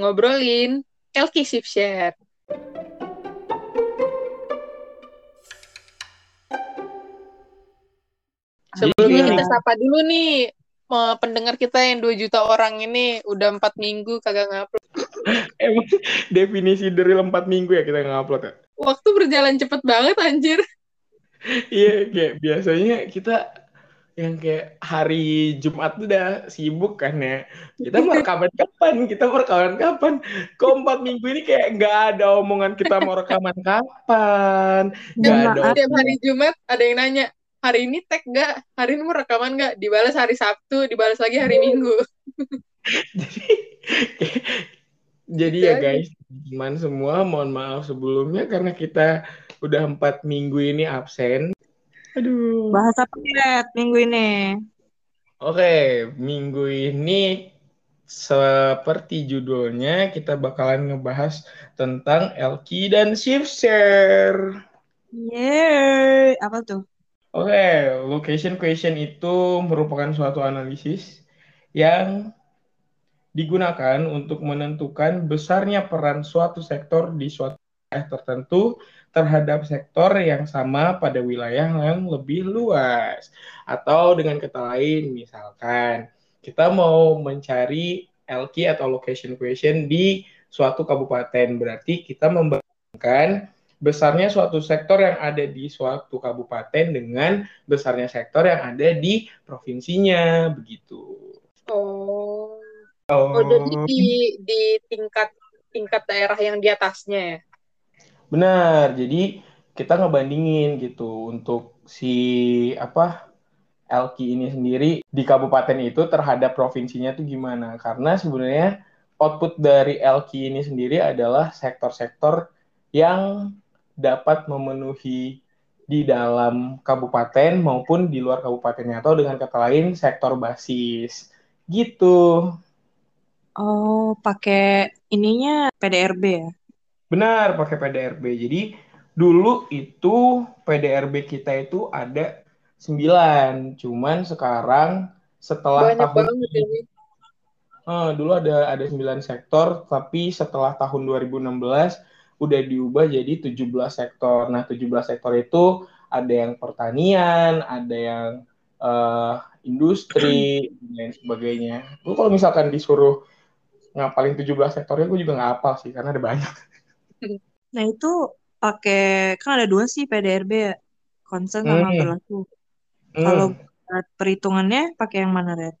ngobrolin Elki Shift Share. Sebelumnya kita sapa dulu nih pendengar kita yang 2 juta orang ini udah empat minggu kagak ngupload. Emang definisi dari empat minggu ya kita ngupload ya? Waktu berjalan cepet banget anjir. Iya, kayak biasanya kita yang kayak hari Jumat udah sibuk kan ya. Kita mau rekaman kapan? Kita mau rekaman kapan? Kok empat minggu ini kayak nggak ada omongan kita mau rekaman kapan? Nggak ada. Setiap hari Jumat ada yang nanya, hari ini tag nggak? Hari ini mau rekaman nggak? Dibalas hari Sabtu, dibalas lagi hari Minggu. Jadi, jadi ya guys, teman semua mohon maaf sebelumnya karena kita udah empat minggu ini absen. Aduh. Bahas apa Red, minggu ini? Oke, minggu ini seperti judulnya kita bakalan ngebahas tentang Elki dan shift share. Yeay, apa tuh? Oke, location question itu merupakan suatu analisis yang digunakan untuk menentukan besarnya peran suatu sektor di suatu wilayah tertentu terhadap sektor yang sama pada wilayah yang lebih luas. Atau dengan kata lain, misalkan kita mau mencari LK atau location question di suatu kabupaten, berarti kita membandingkan besarnya suatu sektor yang ada di suatu kabupaten dengan besarnya sektor yang ada di provinsinya, begitu. Oh. Oh, jadi di di tingkat tingkat daerah yang di atasnya ya. Benar, jadi kita ngebandingin gitu untuk si apa LQ ini sendiri di kabupaten itu terhadap provinsinya tuh gimana? Karena sebenarnya output dari LQ ini sendiri adalah sektor-sektor yang dapat memenuhi di dalam kabupaten maupun di luar kabupatennya atau dengan kata lain sektor basis gitu. Oh, pakai ininya PDRB ya? Benar, pakai PDRB. Jadi dulu itu PDRB kita itu ada 9, cuman sekarang setelah Banyak tahun banget ini. Eh, dulu ada ada 9 sektor, tapi setelah tahun 2016 udah diubah jadi 17 sektor. Nah, 17 sektor itu ada yang pertanian, ada yang eh, industri, dan lain sebagainya. Lu kalau misalkan disuruh ngapalin 17 sektornya, gue juga nggak hafal sih, karena ada banyak. Nah itu pakai kan ada dua sih PDRB ya, concern sama Hmm. berlaku. Hmm. Kalau perhitungannya pakai yang mana Red?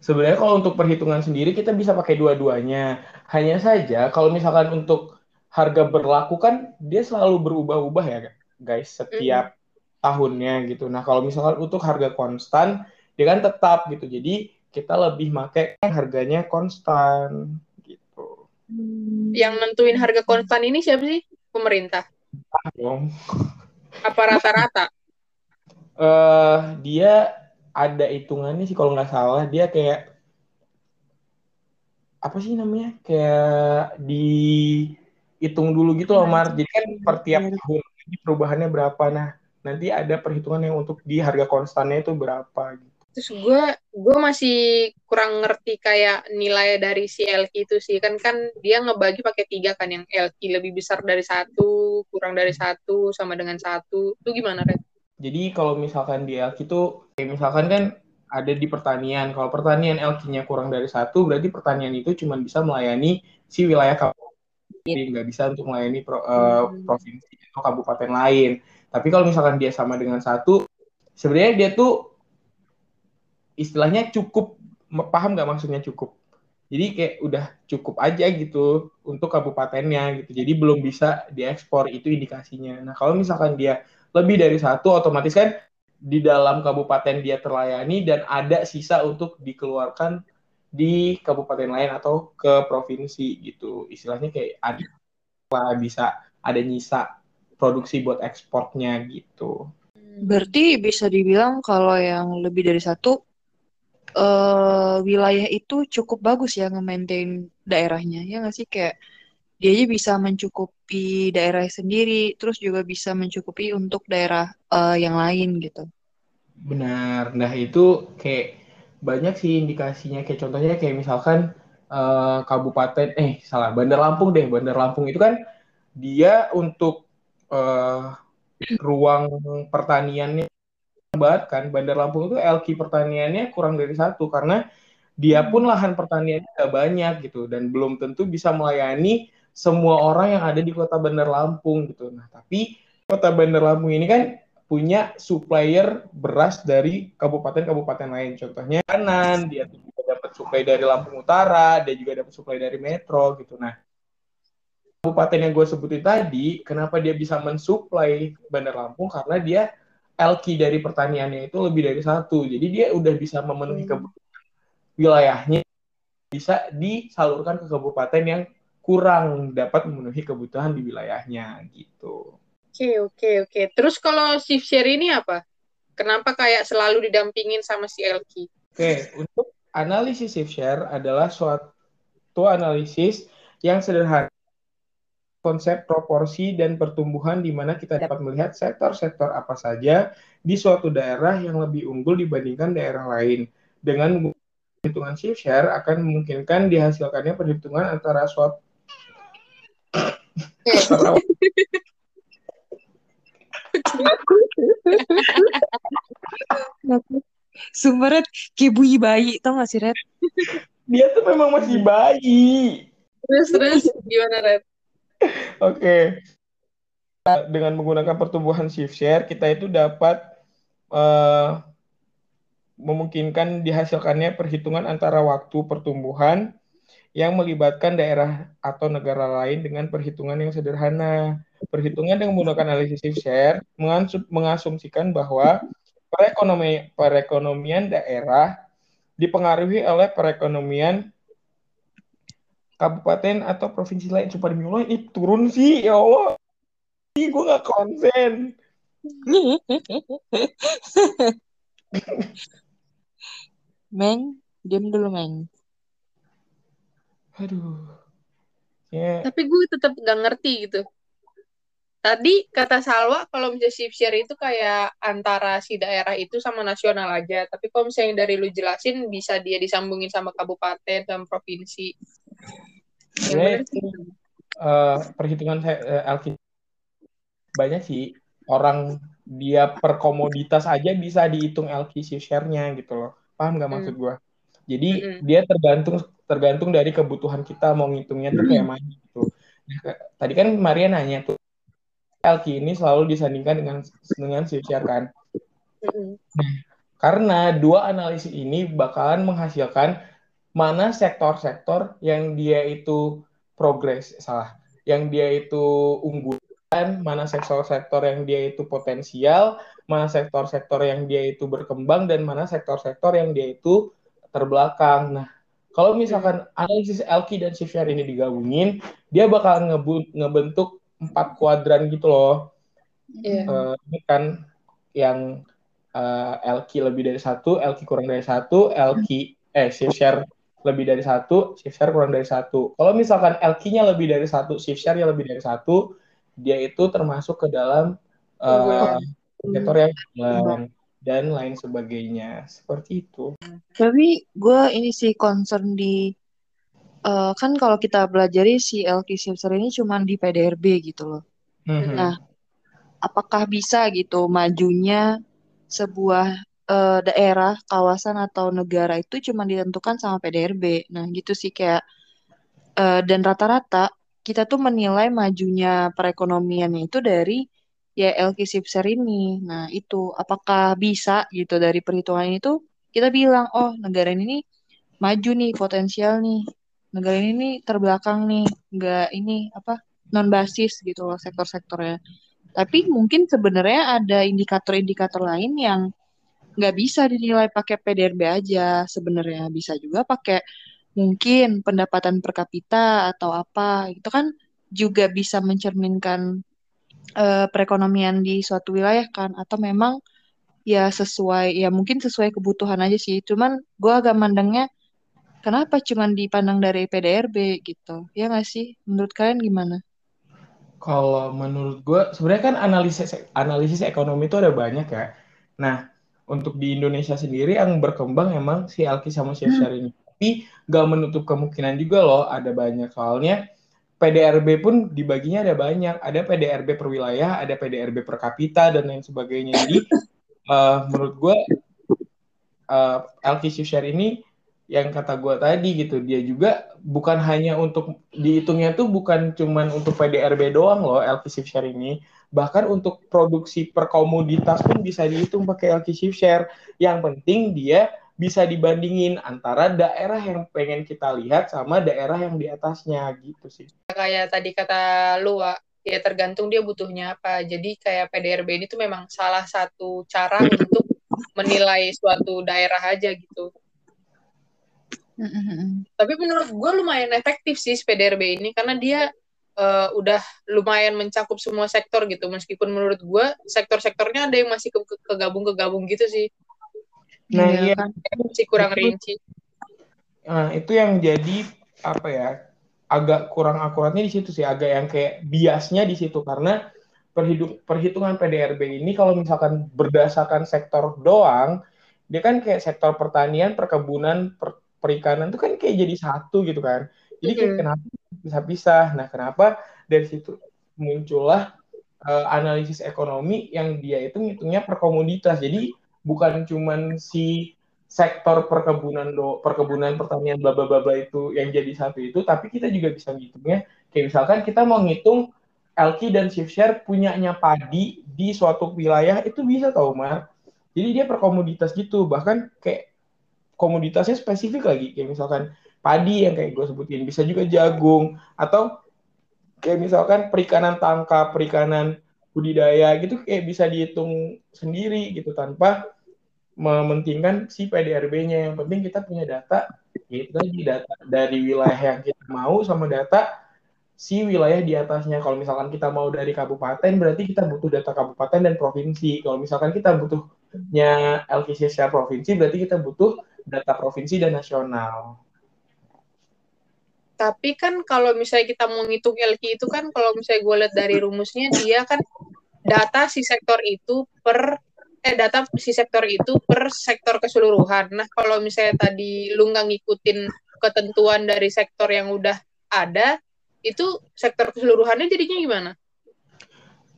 Sebenarnya kalau untuk perhitungan sendiri kita bisa pakai dua-duanya. Hanya saja kalau misalkan untuk harga berlaku kan dia selalu berubah-ubah ya guys setiap tahunnya gitu. Nah kalau misalkan untuk harga konstan dia kan tetap gitu. Jadi kita lebih pakai yang harganya konstan. Yang nentuin harga konstan ini siapa sih? Pemerintah. Dong. Apa rata-rata? Eh dia ada hitungannya sih kalau nggak salah dia kayak apa sih namanya kayak dihitung dulu gitu loh Mar jadi kan per tiap tahun ini perubahannya berapa nah nanti ada perhitungan yang untuk di harga konstannya itu berapa gitu Terus gue gue masih kurang ngerti kayak nilai dari si LQ itu sih. Kan kan dia ngebagi pakai tiga kan yang LQ lebih besar dari satu kurang dari satu sama dengan satu. Itu gimana Red? jadi kalau misalkan di LQ itu kayak misalkan kan ada di pertanian. Kalau pertanian LQ-nya kurang dari satu berarti pertanian itu cuma bisa melayani si wilayah kabupaten Jadi nggak bisa untuk melayani pro- eh, provinsi atau kabupaten lain. Tapi kalau misalkan dia sama dengan satu sebenarnya dia tuh istilahnya cukup paham nggak maksudnya cukup? Jadi kayak udah cukup aja gitu untuk kabupatennya gitu. Jadi belum bisa diekspor itu indikasinya. Nah kalau misalkan dia lebih dari satu otomatis kan di dalam kabupaten dia terlayani dan ada sisa untuk dikeluarkan di kabupaten lain atau ke provinsi gitu. Istilahnya kayak ada lah bisa ada nyisa produksi buat ekspornya gitu. Berarti bisa dibilang kalau yang lebih dari satu eh wilayah itu cukup bagus ya nge-maintain daerahnya ya nggak sih kayak dia aja bisa mencukupi daerah sendiri terus juga bisa mencukupi untuk daerah eh, yang lain gitu. Benar. Nah, itu kayak banyak sih indikasinya. Kayak contohnya kayak misalkan uh, kabupaten eh salah Bandar Lampung deh Bandar Lampung itu kan dia untuk uh, ruang pertaniannya banget kan Bandar Lampung itu LQ pertaniannya kurang dari satu karena dia pun lahan pertaniannya tidak banyak gitu dan belum tentu bisa melayani semua orang yang ada di kota Bandar Lampung gitu. Nah tapi kota Bandar Lampung ini kan punya supplier beras dari kabupaten-kabupaten lain. Contohnya kanan, dia juga dapat supply dari Lampung Utara, dia juga dapat supply dari Metro gitu. Nah, kabupaten yang gue sebutin tadi, kenapa dia bisa mensuplai Bandar Lampung? Karena dia LQ dari pertaniannya itu lebih dari satu. Jadi dia udah bisa memenuhi hmm. kebutuhan wilayahnya bisa disalurkan ke kabupaten yang kurang dapat memenuhi kebutuhan di wilayahnya gitu. Oke, oke, oke. Terus kalau shift share ini apa? Kenapa kayak selalu didampingin sama si Elki? Oke, untuk analisis shift share adalah suatu analisis yang sederhana konsep proporsi dan pertumbuhan di mana kita dapat melihat sektor-sektor apa saja di suatu daerah yang lebih unggul dibandingkan daerah lain. Dengan perhitungan shift share akan memungkinkan dihasilkannya perhitungan antara suatu Sumbernya kayak bunyi bayi, tau gak sih, Red? Dia tuh memang masih bayi. Terus, terus, gimana, Red? Oke. Okay. Dengan menggunakan pertumbuhan shift share, kita itu dapat uh, memungkinkan dihasilkannya perhitungan antara waktu pertumbuhan yang melibatkan daerah atau negara lain dengan perhitungan yang sederhana. Perhitungan yang menggunakan analisis share mengasumsikan bahwa perekonomian daerah dipengaruhi oleh perekonomian kabupaten atau provinsi lain. Coba demi Allah, ini turun sih, ya Allah. Ih, gue gak konsen. Meng, diam dulu, Meng. Aduh. Yeah. Tapi gue tetap gak ngerti gitu. Tadi kata Salwa kalau misalnya shift share itu kayak antara si daerah itu sama nasional aja. Tapi kalau misalnya dari lu jelasin bisa dia disambungin sama kabupaten dan provinsi. Yang uh, perhitungan saya uh, banyak sih orang dia per komoditas aja bisa dihitung LQ share-nya gitu loh. Paham gak maksud hmm. gue? Jadi mm -hmm. dia tergantung tergantung dari kebutuhan kita mau ngitungnya tuh kayak mana gitu. Nah, tadi kan Maria nanya tuh LQ ini selalu disandingkan dengan dengan CCR kan. Nah, karena dua analisis ini bakalan menghasilkan mana sektor-sektor yang dia itu progres salah, yang dia itu unggul mana sektor-sektor yang dia itu potensial, mana sektor-sektor yang dia itu berkembang dan mana sektor-sektor yang dia itu terbelakang. Nah, kalau misalkan analisis LQ dan CVR ini digabungin, dia bakal ngebentuk empat kuadran gitu loh. Yeah. Uh, ini kan yang uh, eh, LQ lebih dari satu, LQ kurang dari satu, LQ eh CVR lebih dari satu, share kurang dari satu. Kalau misalkan LQ-nya lebih dari satu, share-nya lebih dari satu, dia itu termasuk ke dalam uh, sektor yang bilang dan lain sebagainya seperti itu. Tapi gue ini sih concern di uh, kan kalau kita pelajari si LQ Silver ini cuma di PDRB gitu loh. Mm-hmm. Nah, apakah bisa gitu majunya sebuah uh, daerah, kawasan atau negara itu cuma ditentukan sama PDRB. Nah, gitu sih kayak uh, dan rata-rata kita tuh menilai majunya perekonomiannya itu dari ya LQ Sipser ini. Nah, itu apakah bisa gitu dari perhitungan itu kita bilang, oh negara ini maju nih, potensial nih. Negara ini nih terbelakang nih, nggak ini apa non basis gitu loh sektor-sektornya. Tapi mungkin sebenarnya ada indikator-indikator lain yang nggak bisa dinilai pakai PDRB aja sebenarnya. Bisa juga pakai mungkin pendapatan per kapita atau apa. Itu kan juga bisa mencerminkan uh, perekonomian di suatu wilayah kan. Atau memang ya sesuai ya mungkin sesuai kebutuhan aja sih. Cuman gue agak mandangnya kenapa cuman dipandang dari PDRB gitu? Ya nggak sih? Menurut kalian gimana? Kalau menurut gue sebenarnya kan analisis analisis ekonomi itu ada banyak ya. Nah untuk di Indonesia sendiri yang berkembang emang si Alki sama si hmm. ini. tapi gak menutup kemungkinan juga loh ada banyak soalnya PDRB pun dibaginya ada banyak ada PDRB per wilayah ada PDRB per kapita dan lain sebagainya jadi uh, menurut gue uh, share ini yang kata gue tadi gitu dia juga bukan hanya untuk dihitungnya tuh bukan cuman untuk PDRB doang loh LQ shift share ini. Bahkan untuk produksi per komoditas pun bisa dihitung pakai LQ shift share. Yang penting dia bisa dibandingin antara daerah yang pengen kita lihat sama daerah yang di atasnya gitu sih. Kayak tadi kata lu ya tergantung dia butuhnya apa. Jadi kayak PDRB ini tuh memang salah satu cara untuk menilai suatu daerah aja gitu tapi menurut gue lumayan efektif sih PDRB ini karena dia uh, udah lumayan mencakup semua sektor gitu. Meskipun menurut gue sektor-sektornya ada yang masih ke kegabung-kegabung gitu sih. Nah, iya, iya. kan masih kurang itu, rinci. Nah, itu yang jadi apa ya? Agak kurang akuratnya di situ sih, agak yang kayak biasnya di situ karena perhitungan PDRB ini kalau misalkan berdasarkan sektor doang, dia kan kayak sektor pertanian, perkebunan, per, perikanan itu kan kayak jadi satu gitu kan. Jadi kayak mm-hmm. kenapa bisa pisah? Nah, kenapa dari situ muncullah uh, analisis ekonomi yang dia itu ngitungnya per komoditas. Jadi bukan cuman si sektor perkebunan do perkebunan pertanian bla bla bla itu yang jadi satu itu tapi kita juga bisa ngitungnya kayak misalkan kita mau ngitung LQ dan shift share punyanya padi di suatu wilayah itu bisa tau Mar jadi dia per komoditas gitu bahkan kayak komoditasnya spesifik lagi kayak misalkan padi yang kayak gue sebutin bisa juga jagung atau kayak misalkan perikanan tangkap perikanan budidaya gitu kayak bisa dihitung sendiri gitu tanpa mementingkan si PDRB-nya yang penting kita punya data yaitu tadi data dari wilayah yang kita mau sama data si wilayah di atasnya. Kalau misalkan kita mau dari kabupaten, berarti kita butuh data kabupaten dan provinsi. Kalau misalkan kita butuhnya LKC secara provinsi, berarti kita butuh data provinsi dan nasional. Tapi kan kalau misalnya kita mau ngitung LQ itu kan kalau misalnya gue lihat dari rumusnya dia kan data si sektor itu per eh data si sektor itu per sektor keseluruhan. Nah kalau misalnya tadi lu nggak ngikutin ketentuan dari sektor yang udah ada, itu sektor keseluruhannya jadinya gimana?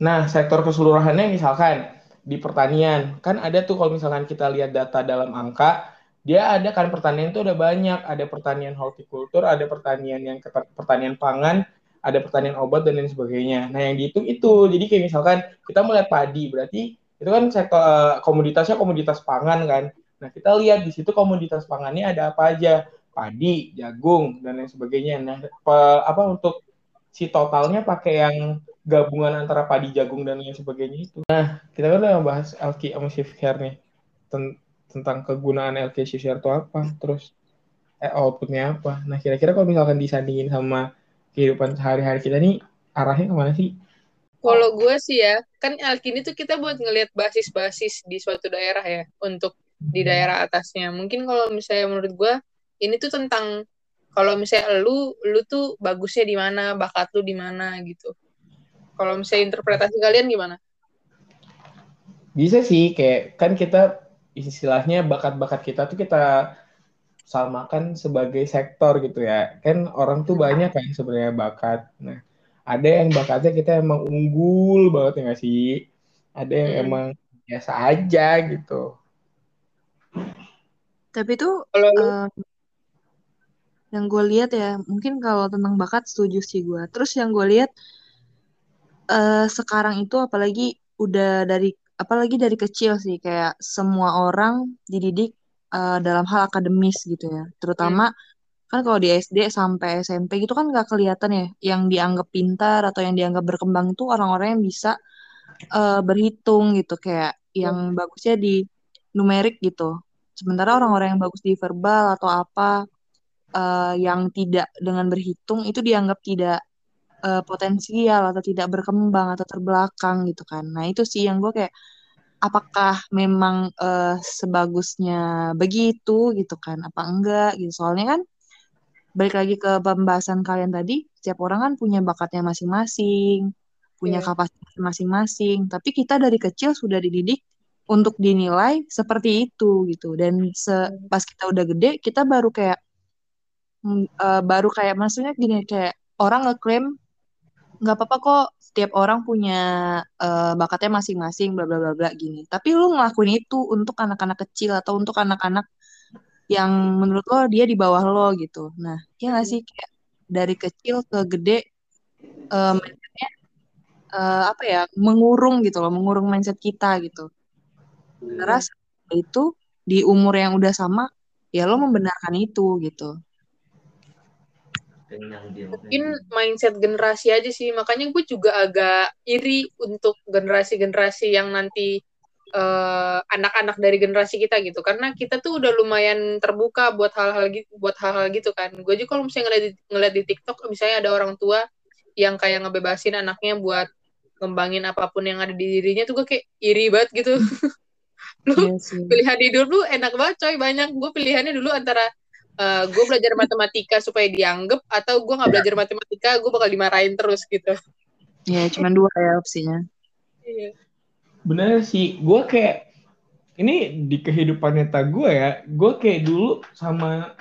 Nah, sektor keseluruhannya misalkan di pertanian, kan ada tuh kalau misalkan kita lihat data dalam angka, dia ada kan pertanian itu ada banyak, ada pertanian hortikultur, ada pertanian yang pertanian pangan, ada pertanian obat dan lain sebagainya. Nah, yang dihitung itu. Jadi kayak misalkan kita melihat padi, berarti itu kan sektor uh, komoditasnya komoditas pangan kan. Nah, kita lihat di situ komoditas pangannya ada apa aja padi, jagung dan lain sebagainya. Nah, apa untuk si totalnya pakai yang gabungan antara padi, jagung dan lain sebagainya itu. Nah, kita kan udah bahas LK sama nih tentang kegunaan LK shift care itu apa, terus eh, outputnya apa. Nah, kira-kira kalau misalkan disandingin sama kehidupan sehari-hari kita nih, arahnya ke mana sih? Kalau gue sih ya, kan LK ini tuh kita buat ngelihat basis-basis di suatu daerah ya, untuk di hmm. daerah atasnya. Mungkin kalau misalnya menurut gue, ini tuh tentang kalau misalnya lu lu tuh bagusnya di mana bakat lu di mana gitu kalau misalnya interpretasi kalian gimana bisa sih kayak kan kita istilahnya bakat-bakat kita tuh kita samakan sebagai sektor gitu ya. Kan orang tuh banyak kan sebenarnya bakat. Nah ada yang bakatnya kita emang unggul banget ya gak sih? Ada yang hmm. emang biasa aja gitu. Tapi tuh kalau uh, yang gue lihat ya mungkin kalau tentang bakat setuju sih gue. Terus yang gue lihat uh, sekarang itu apalagi udah dari apalagi dari kecil sih kayak semua orang dididik uh, dalam hal akademis gitu ya terutama hmm. kan kalau di SD sampai SMP gitu kan nggak kelihatan ya yang dianggap pintar atau yang dianggap berkembang itu orang-orang yang bisa uh, berhitung gitu kayak yang hmm. bagusnya di numerik gitu sementara orang-orang yang bagus di verbal atau apa uh, yang tidak dengan berhitung itu dianggap tidak uh, potensial atau tidak berkembang atau terbelakang gitu kan. Nah itu sih yang gue kayak apakah memang uh, sebagusnya begitu gitu kan? Apa enggak gitu? Soalnya kan balik lagi ke pembahasan kalian tadi, setiap orang kan punya bakatnya masing-masing, punya yeah. kapasitas masing-masing. Tapi kita dari kecil sudah dididik untuk dinilai seperti itu gitu. Dan se iya. pas kita udah gede, kita baru kayak uh, baru kayak maksudnya gini kayak orang ngeklaim nggak apa-apa kok setiap orang punya uh, bakatnya masing-masing bla bla bla bla gini. Tapi lu ngelakuin itu untuk anak-anak kecil atau untuk anak-anak yang menurut lo dia di bawah lo gitu. Nah ya nggak sih? Kayak dari kecil ke gede uh, mindsetnya uh, apa ya mengurung gitu loh mengurung mindset kita gitu. Karena itu di umur yang udah sama ya lo membenarkan itu gitu mungkin mindset generasi aja sih. Makanya gue juga agak iri untuk generasi-generasi yang nanti eh, anak-anak dari generasi kita gitu. Karena kita tuh udah lumayan terbuka buat hal-hal gitu buat hal-hal gitu kan. Gue juga kalau misalnya ngeliat di, ngeliat di TikTok misalnya ada orang tua yang kayak ngebebasin anaknya buat ngembangin apa pun yang ada di dirinya tuh gue kayak iri banget gitu. Lu yes, iya pilihan hidup lu enak banget coy. Banyak. Gue pilihannya dulu antara uh, eh, gue belajar matematika supaya dianggap atau gue nggak belajar matematika gue bakal dimarahin terus gitu. Ya cuma dua ya opsinya. Iya. bener sih gue kayak ini di kehidupan nyata gue ya gue kayak dulu sama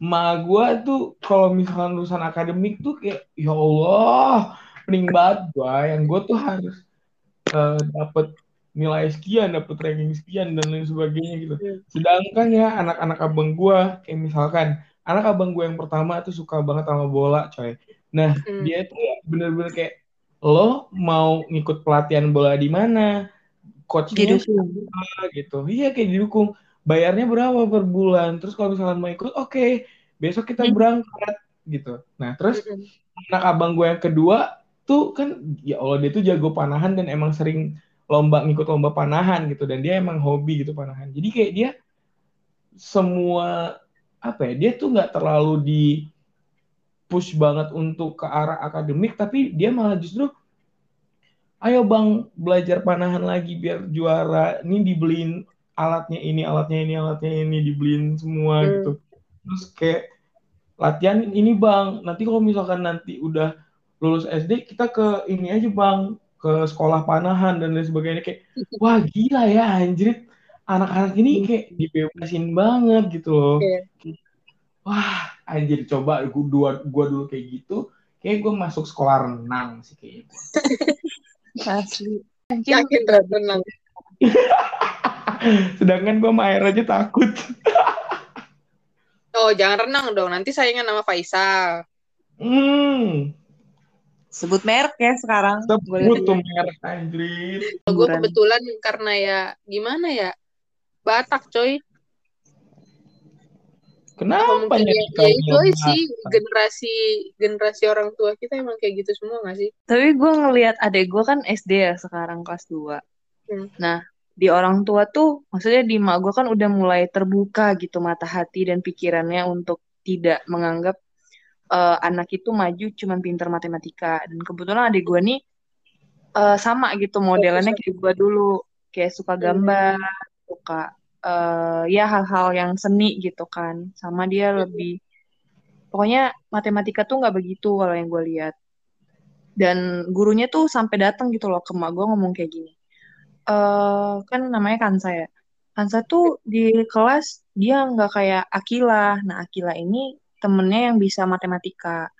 ma gue tuh kalau misalkan lulusan akademik tuh kayak ya Allah pening banget gue yang gue tuh harus uh, dapet nilai sekian, dapat ranking sekian dan lain sebagainya gitu. Yeah. Sedangkan ya anak-anak abang gue, kayak misalkan anak abang gue yang pertama tuh suka banget sama bola, coy. Nah mm. dia tuh bener-bener kayak lo mau ngikut pelatihan bola di mana, coachnya siapa gitu. Iya kayak didukung. Bayarnya berapa per bulan? Terus kalau misalkan mau ikut, oke, okay, besok kita mm. berangkat gitu. Nah terus mm. anak abang gue yang kedua tuh kan ya Allah dia tuh jago panahan dan emang sering lomba ngikut lomba panahan gitu. Dan dia emang hobi gitu panahan. Jadi kayak dia semua apa ya dia tuh nggak terlalu di push banget untuk ke arah akademik tapi dia malah justru ayo bang belajar panahan lagi biar juara. Ini dibeliin alatnya ini alatnya ini alatnya ini dibeliin semua hmm. gitu. Terus kayak latihan ini bang. Nanti kalau misalkan nanti udah lulus SD kita ke ini aja bang ke sekolah panahan dan lain sebagainya kayak wah gila ya anjir. Anak-anak ini kayak dibebasin banget gitu loh. Okay. wah anjir coba gua, dua, gua dulu kayak gitu kayak gue masuk sekolah renang sih kayak gue asli. Yakin renang. Sedangkan gue main aja takut. Oh jangan renang dong nanti saingan sama Faisal. Hmm Sebut merek ya sekarang. Sebut tuh merek anjir. Gue kebetulan karena ya gimana ya Batak coy. Kenapa ya, ya itu sih generasi generasi orang tua kita emang kayak gitu semua gak sih? Tapi gue ngelihat adek gue kan SD ya sekarang kelas 2. Hmm. Nah, di orang tua tuh maksudnya di mak gue kan udah mulai terbuka gitu mata hati dan pikirannya untuk tidak menganggap uh, anak itu maju cuman pinter matematika. Dan kebetulan adik gue nih uh, sama gitu modelnya kayak gue dulu. Kayak suka gambar suka uh, ya hal-hal yang seni gitu kan. Sama dia lebih pokoknya matematika tuh nggak begitu kalau yang gue lihat. Dan gurunya tuh sampai datang gitu loh ke mak gue ngomong kayak gini. Uh, kan namanya Kansa ya. Kansa tuh di kelas dia nggak kayak Akila. Nah Akila ini temennya yang bisa matematika.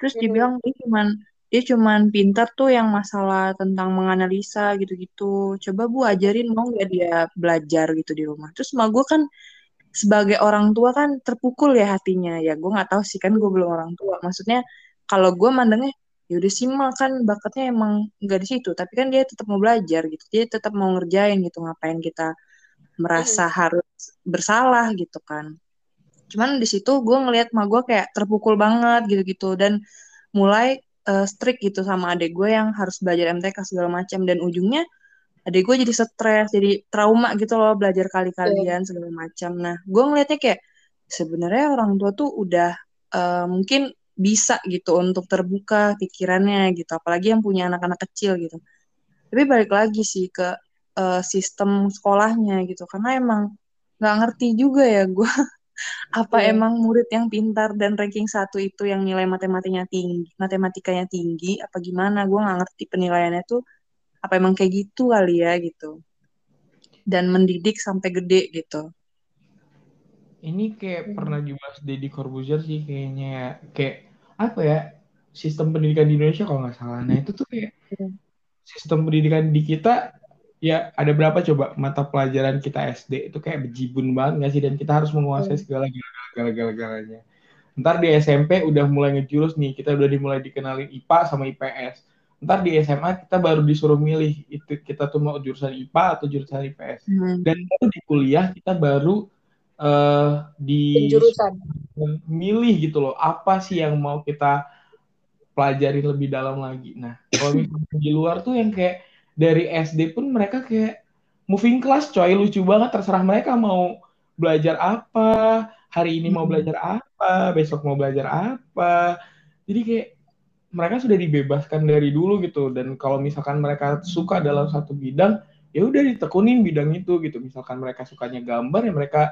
Terus hmm. dia bilang dia cuman dia cuman pintar tuh yang masalah tentang menganalisa gitu-gitu. Coba bu ajarin mau nggak dia belajar gitu di rumah? Terus sama gue kan sebagai orang tua kan terpukul ya hatinya. Ya gue nggak tahu sih kan gue belum orang tua. Maksudnya kalau gue mandangnya ya udah sih mah kan bakatnya emang nggak di situ. Tapi kan dia tetap mau belajar gitu. Dia tetap mau ngerjain gitu ngapain kita merasa hmm. harus bersalah gitu kan cuman di situ gue ngelihat mah gue kayak terpukul banget gitu-gitu dan mulai uh, strict gitu sama adik gue yang harus belajar MTK segala macam. Dan ujungnya adik gue jadi stres jadi trauma gitu loh belajar kali-kalian segala macam. Nah gue ngelihatnya kayak sebenarnya orang tua tuh udah uh, mungkin bisa gitu untuk terbuka pikirannya gitu apalagi yang punya anak-anak kecil gitu. Tapi balik lagi sih ke uh, sistem sekolahnya gitu karena emang nggak ngerti juga ya gue apa yeah. emang murid yang pintar dan ranking satu itu yang nilai matematikanya tinggi matematikanya tinggi apa gimana gue nggak ngerti penilaiannya tuh apa emang kayak gitu kali ya gitu dan mendidik sampai gede gitu. ini kayak Hmm. pernah dibahas Deddy Corbuzier sih kayaknya ya. Kayak apa ya? Sistem pendidikan di Indonesia kalau nggak salah. Nah, itu tuh kayak Hmm. sistem pendidikan di kita ya ada berapa coba mata pelajaran kita SD itu kayak bejibun banget nggak sih dan kita harus menguasai Hmm. segala galanya ntar di SMP udah mulai ngejurus nih kita udah dimulai dikenalin IPA sama IPS ntar di SMA kita baru disuruh milih itu kita tuh mau jurusan IPA atau jurusan IPS Hmm. dan baru di kuliah kita baru eh, di Penjurusan. milih gitu loh apa sih yang mau kita pelajari lebih dalam lagi. Nah, kalau misalnya di luar tuh yang kayak dari SD pun mereka kayak moving class coy, lucu banget terserah mereka mau belajar apa, hari ini mau Hmm. belajar apa, besok mau belajar apa. Jadi kayak mereka sudah dibebaskan dari dulu gitu dan kalau misalkan mereka suka dalam satu bidang, ya udah ditekunin bidang itu gitu. Misalkan mereka sukanya gambar ya mereka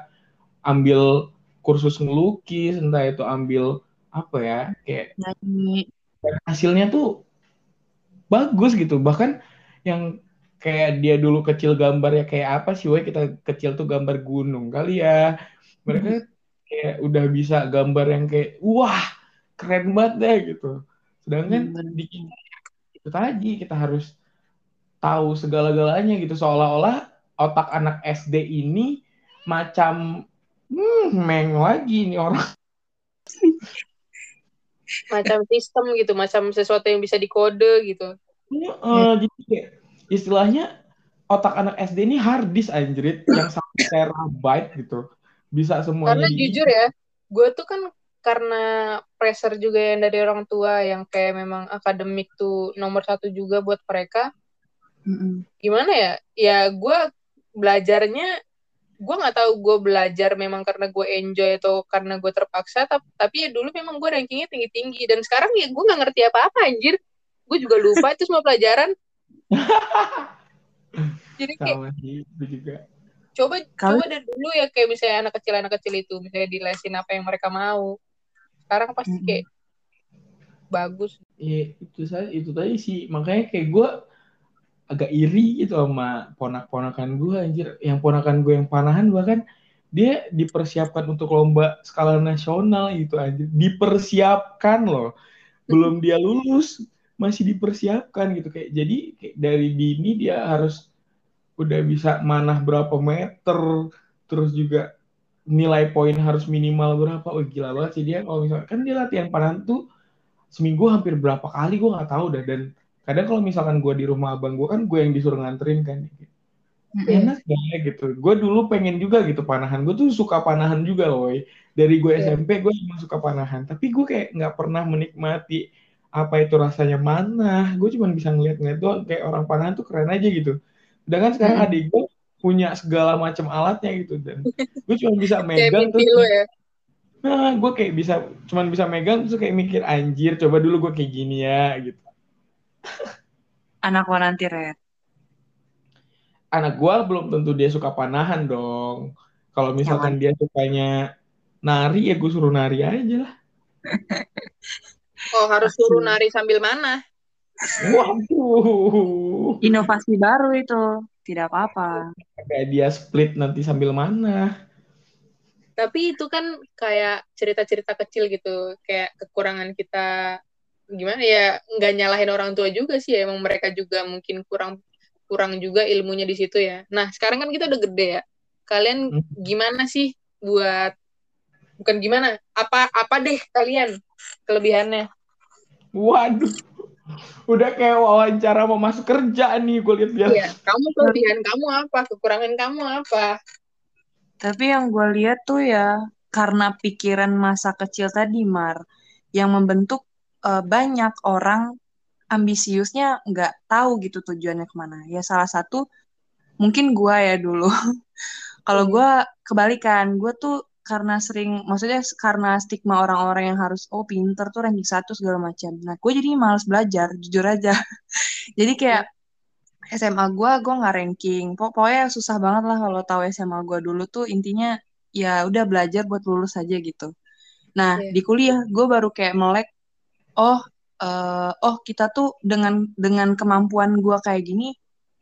ambil kursus ngelukis, entah itu ambil apa ya, kayak hasilnya tuh bagus gitu bahkan yang kayak dia dulu kecil gambarnya kayak apa sih woi kita kecil tuh gambar gunung kali ya. Mereka kayak udah bisa gambar yang kayak wah keren banget deh gitu. Sedangkan Hmm. di kita itu tadi kita harus tahu segala-galanya gitu. Seolah-olah otak anak SD ini macam hmm, meng lagi nih orang. Macam sistem gitu, macam sesuatu yang bisa dikode gitu. Heeh, jadi kayak istilahnya otak anak SD ini hard disk anjrit yang satu terabyte gitu. Bisa semuanya Karena di jujur ya, gue tuh kan karena pressure juga yang dari orang tua yang kayak memang akademik tuh nomor satu juga buat mereka. Mm-mm. Gimana ya? Ya gue belajarnya, gue nggak tahu gue belajar memang karena gue enjoy atau karena gue terpaksa. Tapi, tapi ya dulu memang gue rankingnya tinggi tinggi dan sekarang ya gue nggak ngerti apa apa anjir. Gue juga lupa itu semua pelajaran. Jadi kayak sama sih itu juga. coba Kalau- coba dari dulu ya kayak misalnya anak kecil anak kecil itu misalnya dilesin apa yang mereka mau sekarang pasti kayak bagus Iya, itu saya itu tadi sih makanya kayak gue agak iri gitu sama ponak-ponakan gue anjir. Yang ponakan gue yang panahan bahkan dia dipersiapkan untuk lomba skala nasional gitu anjir. Dipersiapkan loh. Belum dia lulus masih dipersiapkan gitu. Kayak jadi kayak dari dini dia harus udah bisa manah berapa meter terus juga nilai poin harus minimal berapa. Oh gila banget sih dia kalau misalkan kan dia latihan panahan tuh seminggu hampir berapa kali gue nggak tahu dah. Dan kadang kalau misalkan gue di rumah abang gue kan gue yang disuruh nganterin kan. Enak ya gitu. Gue dulu pengen juga gitu panahan. Gue tuh suka panahan juga loh dari gue Iya. SMP gue emang suka panahan. Tapi gue kayak nggak pernah menikmati apa itu rasanya mana gue cuma bisa ngeliat-ngeliat doang kayak orang panahan tuh keren aja gitu. Sedangkan sekarang Mm-mm. adik gue punya segala macam alatnya gitu dan gue cuma bisa megang terus lo ya? Nah gue kayak bisa cuman bisa megang terus kayak mikir anjir coba dulu gue kayak gini ya gitu. Anak lo nanti, Red. anak gue belum tentu dia suka panahan dong. Kalau misalkan dia sukanya nari ya gue suruh nari aja lah oh harus suruh nari sambil mana? Waduh. Inovasi baru itu. Tidak apa-apa. kayak dia split nanti sambil mana? Tapi itu kan kayak cerita-cerita kecil gitu. Kayak kekurangan kita. Gimana ya? Nggak nyalahin orang tua juga sih. Ya emang mereka juga mungkin kurang kurang juga ilmunya di situ ya. Nah sekarang kan kita udah gede ya. Kalian Hmm. gimana sih buat bukan gimana apa apa deh kalian kelebihannya waduh udah kayak wawancara mau masuk kerja nih gue lihat dia Iya, kamu kelebihan kamu apa kekurangan kamu apa Tapi yang gue lihat tuh ya, karena pikiran masa kecil tadi, Mar, yang membentuk eh, banyak orang ambisiusnya nggak tahu gitu tujuannya ke mana. Ya salah satu mungkin gue ya dulu. Kalau Hmm. gue kebalikan, gue tuh karena sering, maksudnya karena stigma orang-orang yang harus, oh pinter tuh ranking satu segala macam. Nah, gue jadi males belajar, jujur aja. jadi kayak SMA gue, gue nggak ranking. Pok- Pokoknya susah banget lah kalau tahu SMA gue dulu tuh intinya ya udah belajar buat lulus aja gitu. Nah, Iya. di kuliah gue baru kayak melek, oh, eh, oh kita tuh dengan dengan kemampuan gue kayak gini,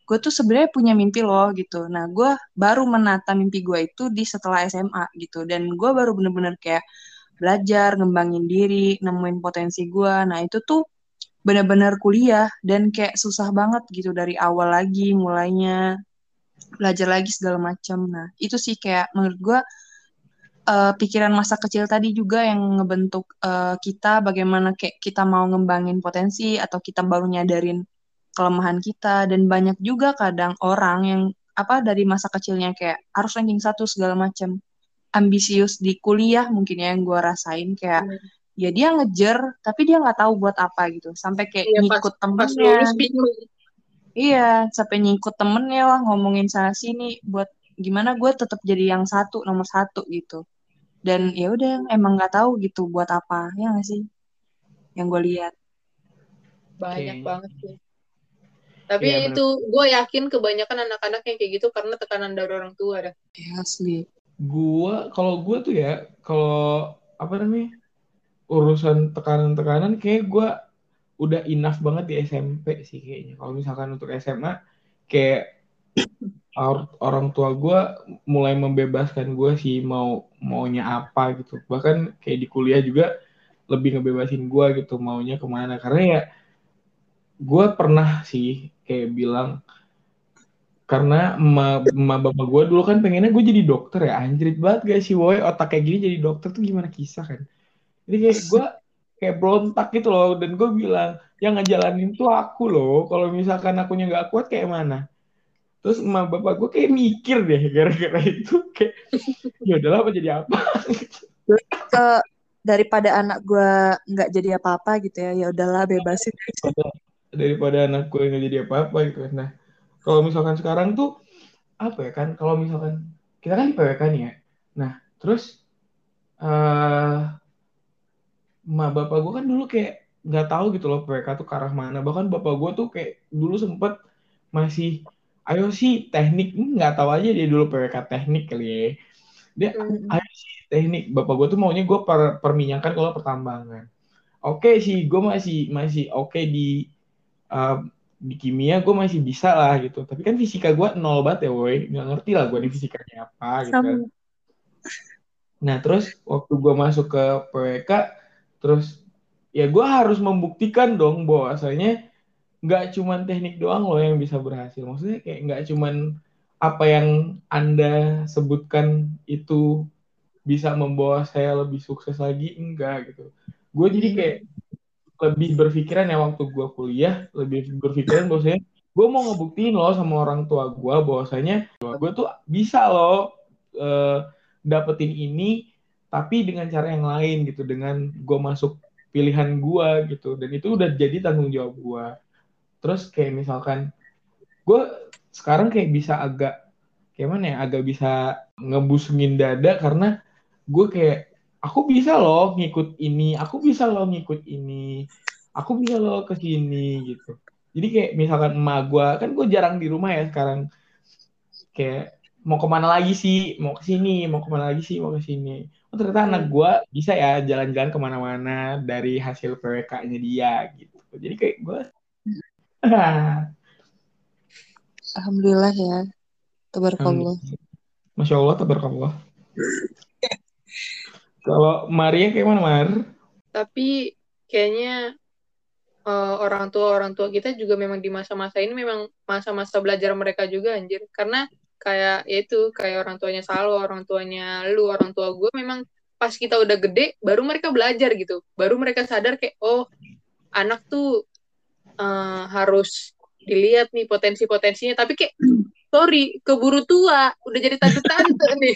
gue tuh sebenarnya punya mimpi loh gitu. Nah, gue baru menata mimpi gue itu di setelah SMA gitu. Dan gue baru bener-bener kayak belajar, ngembangin diri, nemuin potensi gue. Nah, itu tuh bener-bener kuliah dan kayak susah banget gitu dari awal lagi mulainya belajar lagi segala macam. Nah, itu sih kayak menurut gue uh, pikiran masa kecil tadi juga yang ngebentuk uh, kita bagaimana kayak kita mau ngembangin potensi atau kita baru nyadarin kelemahan kita dan banyak juga kadang orang yang apa dari masa kecilnya kayak harus ranking satu segala macam ambisius di kuliah mungkin ya yang gue rasain kayak hmm. ya dia ngejer tapi dia nggak tahu buat apa gitu. Sampai kayak ya, ngikut pas, temennya pas iya sampai ngikut temennya lah ngomongin sana sini buat gimana gue tetap jadi yang satu nomor satu gitu. Dan ya udah emang nggak tahu gitu buat apa ya nggak sih? Yang gue lihat. Banyak okay. banget sih tapi ya, itu gue yakin kebanyakan anak-anak yang kayak gitu karena tekanan dari orang tua dah. Ya asli. Gue kalau gue tuh ya kalau apa namanya urusan tekanan-tekanan kayak gue udah enough banget di SMP sih kayaknya. Kalau misalkan untuk SMA kayak orang tua gue mulai membebaskan gue sih mau maunya apa gitu. Bahkan kayak di kuliah juga lebih ngebebasin gue gitu maunya ke mana. Karena ya gue pernah sih kayak bilang karena emak, emak bapak gue dulu kan pengennya gue jadi dokter ya anjrit banget gak sih woi otak kayak gini jadi dokter tuh gimana kisah kan? Jadi kayak gue kayak berontak gitu loh dan gue bilang yang ngejalanin tuh aku loh kalau misalkan akunya nggak kuat kayak mana? Terus emak bapak gue kayak mikir deh gara-gara itu kayak ya udahlah apa jadi apa? Ke daripada anak gue nggak jadi apa-apa gitu ya ya udahlah bebasin. Daripada, daripada anak gue nggak jadi apa-apa gitu nah kalau misalkan sekarang tuh apa ya kan kalau misalkan kita kan di PWK nih ya. Nah terus uh, emak bapak gue kan dulu kayak nggak tahu gitu loh PWK tuh ke arah mana. Bahkan bapak gue tuh kayak dulu sempet masih ayo sih teknik. Nggak tahu aja dia dulu PWK teknik kali ya. Dia hmm. ayo sih teknik. Bapak gue tuh maunya gue per, perminyakan kalau pertambangan. Oke sih gue masih masih oke okay di uh, di kimia gue masih bisa lah gitu. Tapi kan fisika gue nol banget ya woi. Nggak ngerti lah gue di fisikanya apa gitu kan. Nah terus waktu gue masuk ke PWK terus ya gue harus membuktikan dong bahwasanya nggak cuman teknik doang loh yang bisa berhasil. Maksudnya kayak nggak cuman apa yang Anda sebutkan itu bisa membawa saya lebih sukses lagi, enggak gitu. Gue jadi kayak lebih berpikiran ya waktu gue kuliah, lebih berpikiran bahwasanya gue mau ngebuktiin loh sama orang tua gue bahwasanya gue tuh bisa loh uh, dapetin ini tapi dengan cara yang lain gitu dengan gue masuk pilihan gue gitu. Dan itu udah jadi tanggung jawab gue terus kayak misalkan gue sekarang kayak bisa agak kayak mana ya agak bisa ngebusungin dada karena gue kayak aku bisa loh ngikut ini aku bisa loh ngikut ini aku bisa loh ke sini gitu jadi kayak misalkan emak gue kan gue jarang di rumah ya sekarang kayak mau ke mana lagi sih mau ke sini mau ke mana lagi sih mau ke sini oh ternyata anak hmm. gue bisa ya jalan-jalan ke mana-mana dari hasil PWK-nya dia gitu jadi kayak gue Alhamdulillah ya. Tabarakallah. Masya Allah, tabarakallah. Kalau Maria kayak mana, Mar? Tapi kayaknya uh, orang tua orang tua kita juga memang di masa-masa ini memang masa-masa belajar mereka juga anjir. Karena kayak ya itu kayak orang tuanya Salo, orang tuanya lu, orang tua gue memang pas kita udah gede baru mereka belajar gitu. Baru mereka sadar kayak oh anak tuh uh, harus dilihat nih potensi-potensinya tapi kayak sorry keburu tua. Udah jadi tante-tante nih.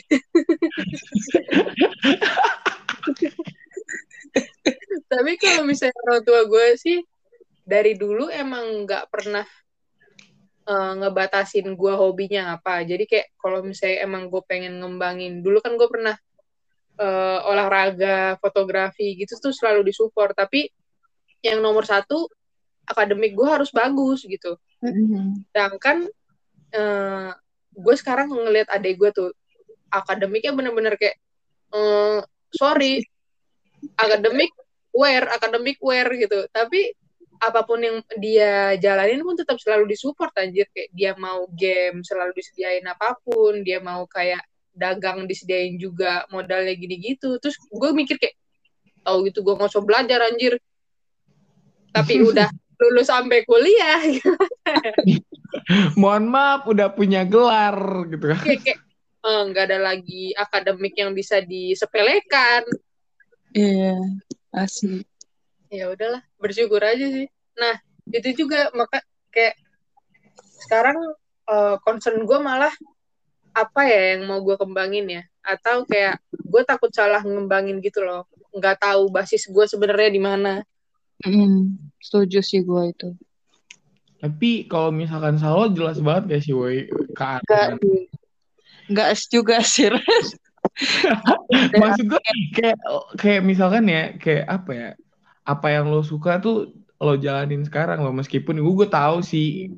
Tapi kalau misalnya orang tua gue sih dari dulu emang nggak pernah uh, ngebatasin gue hobinya apa. Jadi kayak kalau misalnya emang gue pengen ngembangin dulu kan gue pernah uh, olahraga fotografi gitu tuh selalu disupport. Tapi yang nomor satu akademik gue harus bagus gitu. Mm-hmm. sedangkan uh, gue sekarang ngeliat adik gue tuh akademiknya bener-bener kayak uh, sorry akademik wear akademik wear gitu. Tapi apa pun yang dia jalanin pun tetap selalu disupport anjir. Kayak dia mau game selalu disediain apa pun dia mau kayak dagang disediain juga modalnya gini gitu terus gue mikir kayak oh gitu gue nggak usah belajar anjir. Tapi udah lulus sampai kuliah mohon maaf udah punya gelar gitu kan. Kayak, kayak eh, nggak ada lagi akademik yang bisa disepelekan. Iya, asli. ya udahlah bersyukur aja sih. Nah itu juga maka kayak sekarang eh, concern gue malah apa ya yang mau gue kembangin ya? Atau kayak gue takut salah ngembangin gitu loh. Nggak tahu basis gue sebenarnya di mana. Mm, setuju sih gue itu. Tapi kalau misalkan Salo jelas banget gak sih woi ke mana? enggak juga sih, Ren. maksud gue kayak kayak misalkan ya kayak apa ya apa yang lo suka tuh lo jalanin sekarang lo meskipun gue gue tahu sih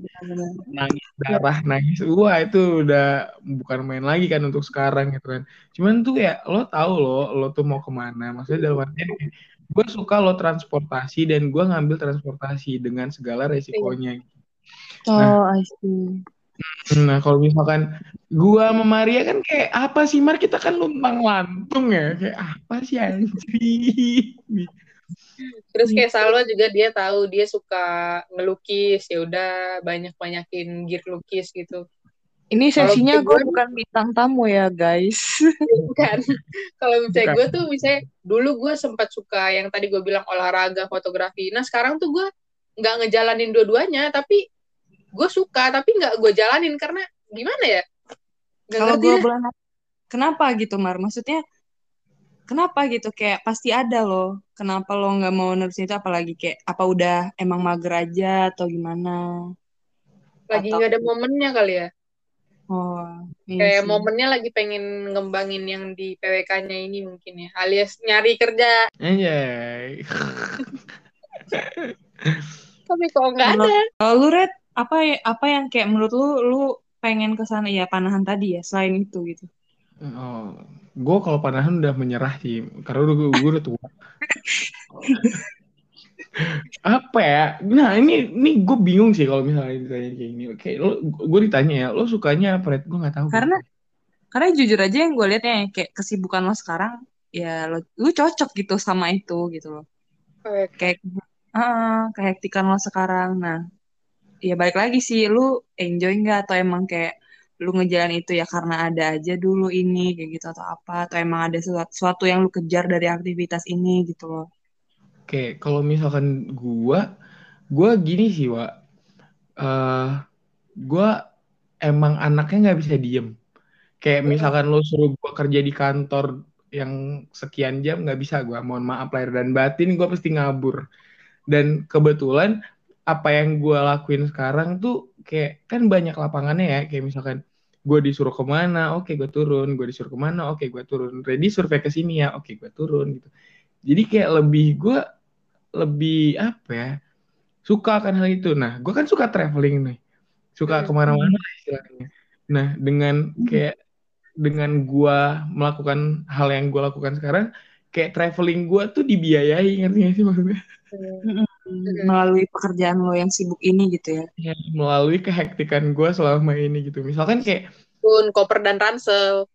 nangis darah nangis wah itu udah bukan main lagi kan untuk sekarang gitu kan. Cuman tuh ya lo tahu lo lo tuh mau ke mana. Maksudnya dalam artian gue suka lo transportasi dan gue ngambil transportasi dengan segala resikonya. Oh, I see. nah kalau misalkan gua sama Maria kan kayak apa sih Mar? Kita kan luntang lantung ya? Kayak apa sih anjing? Terus kayak Salwa juga dia tahu dia suka ngelukis ya udah banyak banyakin gear lukis gitu Ini sesinya gue- gue bukan bintang tamu ya, guys. kan kalau misalnya Bukan. gue tuh misalnya dulu gue sempat suka yang tadi gue bilang olahraga fotografi nah sekarang tuh gue nggak ngejalanin dua-duanya tapi gue suka tapi nggak gue jalanin karena gimana ya Kalau gue bulan kenapa gitu, Mar? Maksudnya kenapa gitu? Kayak pasti ada loh. Kenapa lo nggak mau nerusin itu? Apalagi kayak apa udah emang mager aja atau gimana? lagi atau- nggak ada momennya kali ya Oh, iya kayak sih. momennya lagi pengen ngembangin yang di PWK-nya ini mungkin ya alias nyari kerja. Anjay. Tapi kok nggak ada? Kalau lu Red, apa ya- apa yang kayak menurut lu lu pengen ke sana? Ya panahan tadi ya selain itu gitu. oh gue kalau panahan udah menyerah sih karena udah gue udah tua apa ya nah ini ini gue bingung sih kalau misalnya ditanya kayak gini kayak lo gue ditanya ya lo sukanya apa gue nggak tahu Karena karena jujur aja yang gue lihat ya kayak kesibukan lo sekarang ya lo, lu cocok gitu sama itu gitu loh. PWK. Kayak ah kehektikan lo sekarang. Nah, ya balik lagi sih lu enjoy nggak atau emang kayak lu ngejalan itu ya karena ada aja dulu ini kayak gitu atau apa atau emang ada sesuatu, sesuatu yang lu kejar dari aktivitas ini gitu loh. Oke, kalau misalkan gua, gua gini sih, Wak. Eh, gua emang anaknya nggak bisa diem. Kayak misalkan lo suruh gua kerja di kantor yang sekian jam nggak bisa gua. Mohon maaf lahir dan batin, gua pasti ngabur. Dan kebetulan apa yang gua lakuin sekarang tuh kayak kan banyak lapangannya ya. Kayak misalkan gua disuruh ke mana, oke gua turun. Gua disuruh ke mana, oke gua turun. Ready survei ke sini ya, oke gua turun gitu. Jadi kayak lebih gue lebih apa ya suka akan hal itu. Nah, gue kan suka traveling nih, suka Hmm. ke mana-mana lah istilahnya. Nah, dengan kayak dengan gue melakukan hal yang gue lakukan sekarang, kayak traveling gue tuh dibiayai, ngerti gak sih maksudnya? Melalui pekerjaan lo yang sibuk ini gitu ya. Ya, melalui kehektikan gue selama ini gitu. Misalkan kayak, pun koper dan ransel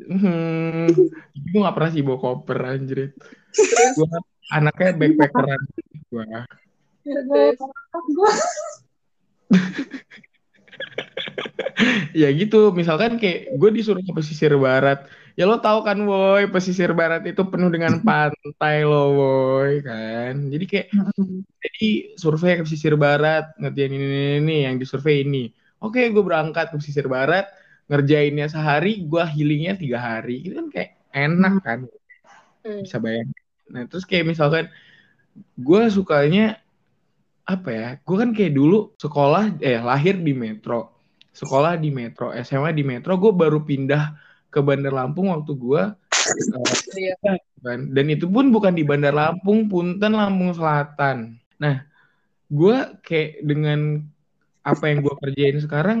hmm, gue gak pernah sih bawa koper anjir. Gue anaknya backpackeran. Terus, ya gitu misalkan kayak gue disuruh ke pesisir barat. Ya lo tahu kan woi pesisir barat itu penuh dengan pantai lo woi kan? Jadi kayak jadi survei ke pesisir barat ngerjain ini, ini, ini yang disurvei ini. Oke gue berangkat ke pesisir barat ngerjainnya sehari gue healingnya tiga hari. Itu kan kayak enak kan? Hmm. bisa bayangin nah terus kayak misalkan gue sukanya apa ya gue kan kayak dulu sekolah eh lahir di metro sekolah di metro SMA di metro gue baru pindah ke Bandar Lampung waktu gue Iya. kan dan itu pun bukan di Bandar Lampung Punten Lampung Selatan nah gue kayak dengan apa yang gue kerjain sekarang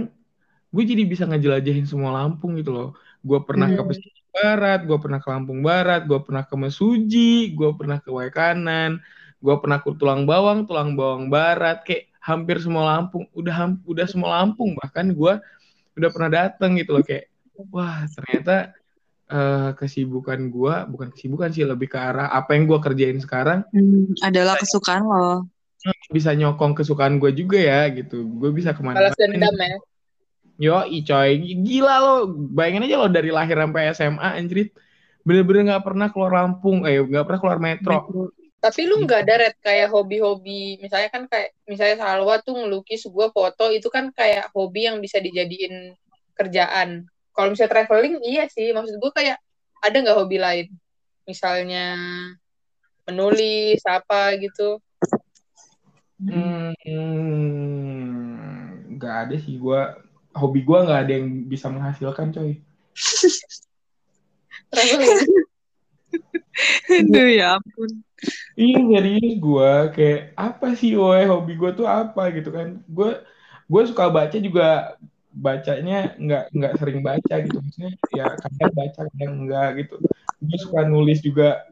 gue jadi bisa ngejelajahin semua Lampung gitu loh gue pernah ke Hmm. pesisir barat gue pernah ke Lampung Barat gue pernah ke Mesuji gue pernah ke Waikanan gue pernah ke tulang bawang tulang bawang barat kayak hampir semua Lampung udah ham, udah semua Lampung bahkan gue udah pernah dateng gitu loh kayak wah ternyata uh, kesibukan gue bukan kesibukan sih lebih ke arah apa yang gue kerjain sekarang. Hmm, adalah kesukaan lo. Bisa nyokong kesukaan gue juga ya gitu. Gue bisa ke mana balas dendam ya yo coy. Gila lo. Bayangin aja lo dari lahir sampai SMA anjrit. Bener-bener nggak pernah keluar Lampung. Eh nggak pernah keluar metro, metro. tapi lu nggak ada red kayak hobi-hobi misalnya kan kayak misalnya Salwa tuh ngelukis sebuah foto itu kan kayak hobi yang bisa dijadiin kerjaan. Kalau misalnya traveling iya sih. Maksud gue kayak ada nggak hobi lain? Misalnya menulis apa gitu. Hmm, nggak ada sih gue. Hobi gue nggak ada yang bisa menghasilkan, coy. Aduh ya ampun. Iya serius gue kayak apa sih woy? Hobi gue tuh apa? Gitu kan. Gue gue suka baca juga. Bacanya nggak nggak sering baca gitu. Maksudnya ya kadang baca kadang enggak gitu. Gue suka nulis juga.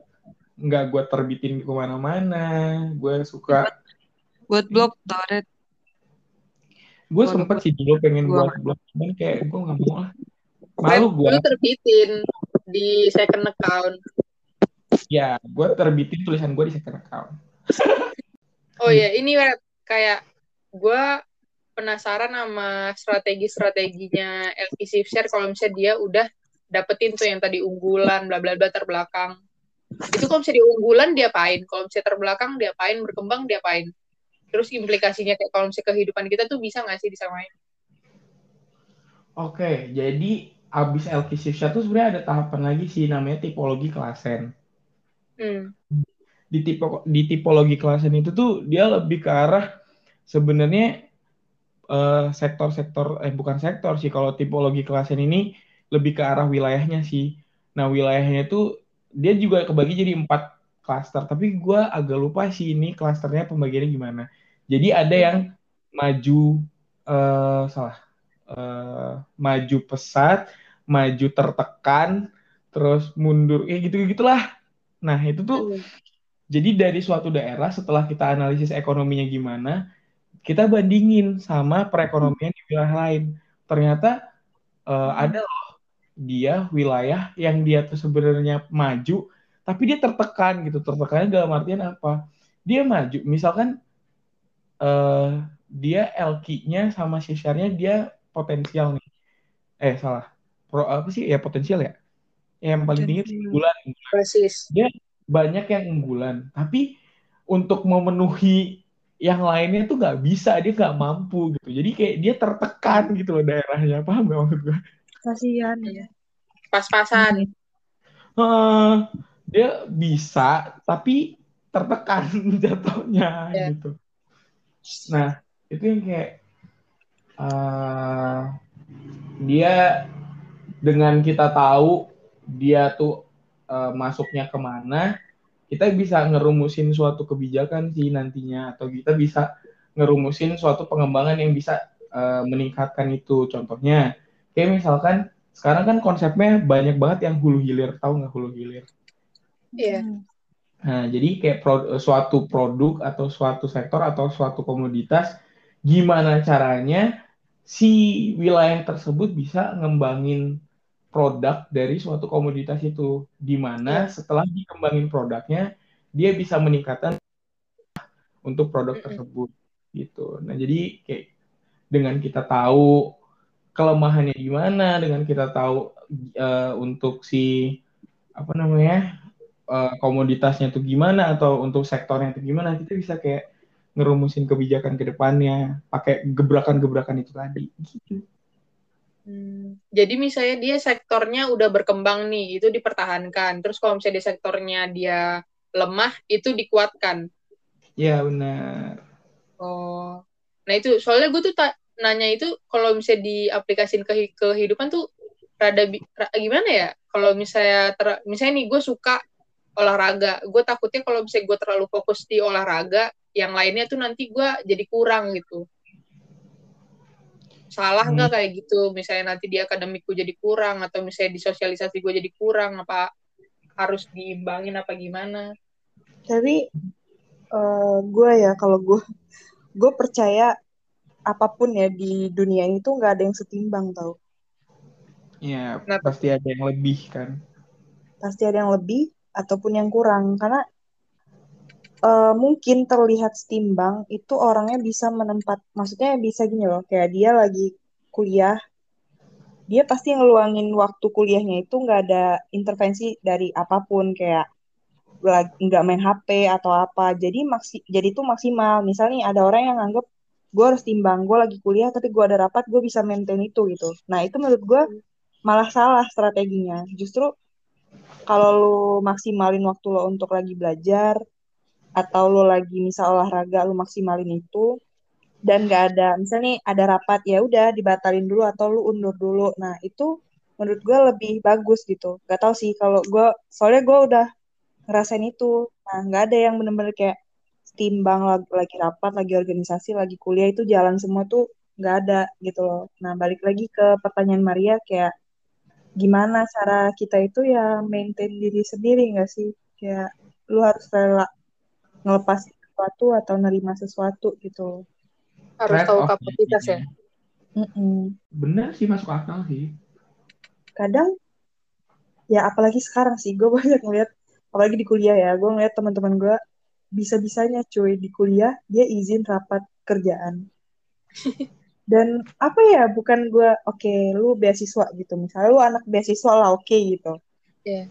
Nggak gue terbitin ke mana-mana. Gue suka buat blog tau Red gue sempet sih dulu pengen gua. buat blog cuman kayak gue nggak mau lah. Malu gue lu terbitin di second account. Ya gue terbitin tulisan gue di second account. Oh ya ini kayak gue penasaran sama strategi-strateginya LP Share kalau misalnya dia udah dapetin tuh yang tadi unggulan bla bla bla terbelakang. Itu kalau misalnya di unggulan dia pain kalau misalnya terbelakang dia pain berkembang dia pain terus implikasinya kayak kalau misalnya kehidupan kita tuh bisa nggak sih disamain Oke, jadi abis Shift tuh sebenarnya ada tahapan lagi sih namanya tipologi klasen. Hmm. Di tipe di tipologi klasen itu tuh dia lebih ke arah sebenarnya uh, sektor-sektor eh bukan sektor sih kalau tipologi klasen ini lebih ke arah wilayahnya sih. Nah wilayahnya tuh dia juga kebagi jadi empat klaster tapi gue agak lupa sih ini klasternya pembagiannya gimana jadi ada yang maju uh, salah uh, maju pesat maju tertekan terus mundur ya gitu gitulah. Nah itu tuh hmm. jadi dari suatu daerah setelah kita analisis ekonominya gimana kita bandingin sama perekonomian di wilayah lain. Ternyata uh, ada loh dia wilayah yang dia tuh sebenarnya maju tapi dia tertekan gitu. Tertekannya dalam artian apa? Dia maju misalkan uh, dia LQ-nya sama CSR-nya dia potensial nih. Eh salah. Pro apa sih? Ya potensial ya? Yang paling tinggi unggulan persis. Dia banyak yang unggulan tapi untuk memenuhi yang lainnya tuh nggak bisa. Dia nggak mampu gitu. Jadi kayak dia tertekan gitu loh daerahnya. Paham gak maksud gue kasihan ya. Pas-pasan. Uh, dia bisa tapi tertekan jatuhnya yeah. gitu nah itu yang kayak uh, dia dengan kita tahu dia tuh uh, masuknya ke mana kita bisa ngerumusin suatu kebijakan sih nantinya atau kita bisa ngerumusin suatu pengembangan yang bisa uh, meningkatkan itu. Contohnya kayak misalkan sekarang kan konsepnya banyak banget yang hulu hilir. Tahu nggak hulu hilir? Iya. Nah, jadi kayak pro, suatu produk atau suatu sektor atau suatu komoditas, gimana caranya si wilayah tersebut bisa ngembangin produk dari suatu komoditas itu, di mana iya. setelah dikembangin produknya, dia bisa meningkatkan untuk produk tersebut gitu. Nah, jadi kayak dengan kita tahu kelemahannya di mana, dengan kita tahu uh, untuk si apa namanya uh, komoditasnya itu gimana atau untuk sektornya itu gimana kita bisa kayak ngerumusin kebijakan ke depannya pakai gebrakan-gebrakan itu tadi gitu. Hmm, jadi misalnya dia sektornya udah berkembang nih, itu dipertahankan. Terus kalau misalnya di sektornya dia lemah, itu dikuatkan. Ya benar. Oh, nah itu soalnya gue tuh tak nanya itu kalau misalnya diaplikasikan ke kehidupan tuh rada, rada gimana ya? Kalau misalnya ter, misalnya nih gue suka olahraga gue takutnya kalau misalnya gue terlalu fokus di olahraga yang lainnya tuh nanti gue jadi kurang gitu salah nggak hmm. kayak gitu misalnya nanti di akademik gue jadi kurang atau misalnya di sosialisasi gue jadi kurang apa harus diimbangin apa gimana tapi Uh, gue ya kalau gue gue percaya apa pun ya di dunia ini tuh nggak ada yang setimbang tau. Iya, pasti ada yang lebih kan. Pasti ada yang lebih ataupun yang kurang. Karena uh, mungkin terlihat setimbang itu orangnya bisa menempat maksudnya bisa gini loh kayak dia lagi kuliah dia pasti ngeluangin waktu kuliahnya itu nggak ada intervensi dari apa pun kayak nggak main HP atau apa. Jadi maksi jadi itu maksimal. Misalnya ada orang yang anggap gue harus timbang gue lagi kuliah tapi gue ada rapat gue bisa maintain itu gitu. Nah itu menurut gue malah salah strateginya. Justru kalau lu maksimalin waktu lo untuk lagi belajar atau lo lagi misal olahraga lu maksimalin itu dan gak ada misalnya ada rapat ya udah dibatalin dulu atau lu undur dulu. Nah itu menurut gue lebih bagus gitu. Gak tau sih kalau gue soalnya gue udah ngerasain itu. Nah nggak ada yang bener-bener kayak timbang lagi rapat lagi organisasi lagi kuliah itu jalan semua tuh nggak ada gitu loh. Nah balik lagi ke pertanyaan Maria kayak gimana cara kita itu ya maintain diri sendiri nggak sih? Kayak lu harus rela ngelepas sesuatu atau nerima sesuatu gitu. Harus tahu kapasitas ya? Mm-mm. bener sih masuk akal sih. Kadang ya apalagi sekarang sih gue banyak ngeliat apalagi di kuliah ya gue ngeliat teman-teman gue bisa-bisanya cuy di kuliah dia izin rapat kerjaan dan apa ya bukan gue oke okay, lu beasiswa gitu. Misalnya lu anak beasiswa lah oke okay, gitu. Yeah.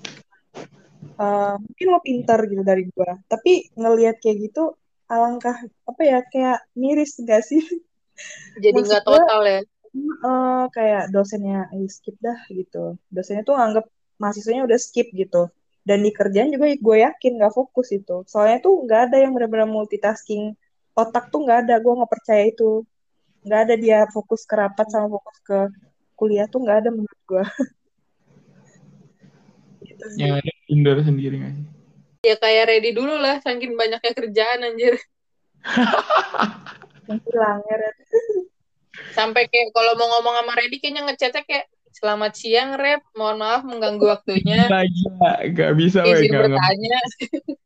uh, mungkin lo pinter gitu dari gue tapi ngelihat kayak gitu alangkah apa ya kayak miris gak sih? Jadi nggak total ya? uh, kayak dosennya eh, skip dah gitu. Dosennya tuh anggap mahasiswanya udah skip gitu. Dan di kerjaan juga gue yakin gak fokus itu. Soalnya tuh nggak ada yang benar-benar multitasking. Otak tuh nggak ada gue nggak percaya itu nggak ada dia fokus ke rapat sama fokus ke kuliah tuh nggak ada menurut gue gitu yang ada indoor sendiri gak sih ya kayak ready dulu lah saking banyaknya kerjaan anjir hilang ya sampai kayak kalau mau ngomong sama Ready kayaknya ngechatnya kayak Selamat siang, Rep. Mohon maaf mengganggu waktunya. Gak, gak bisa. Izin bertanya.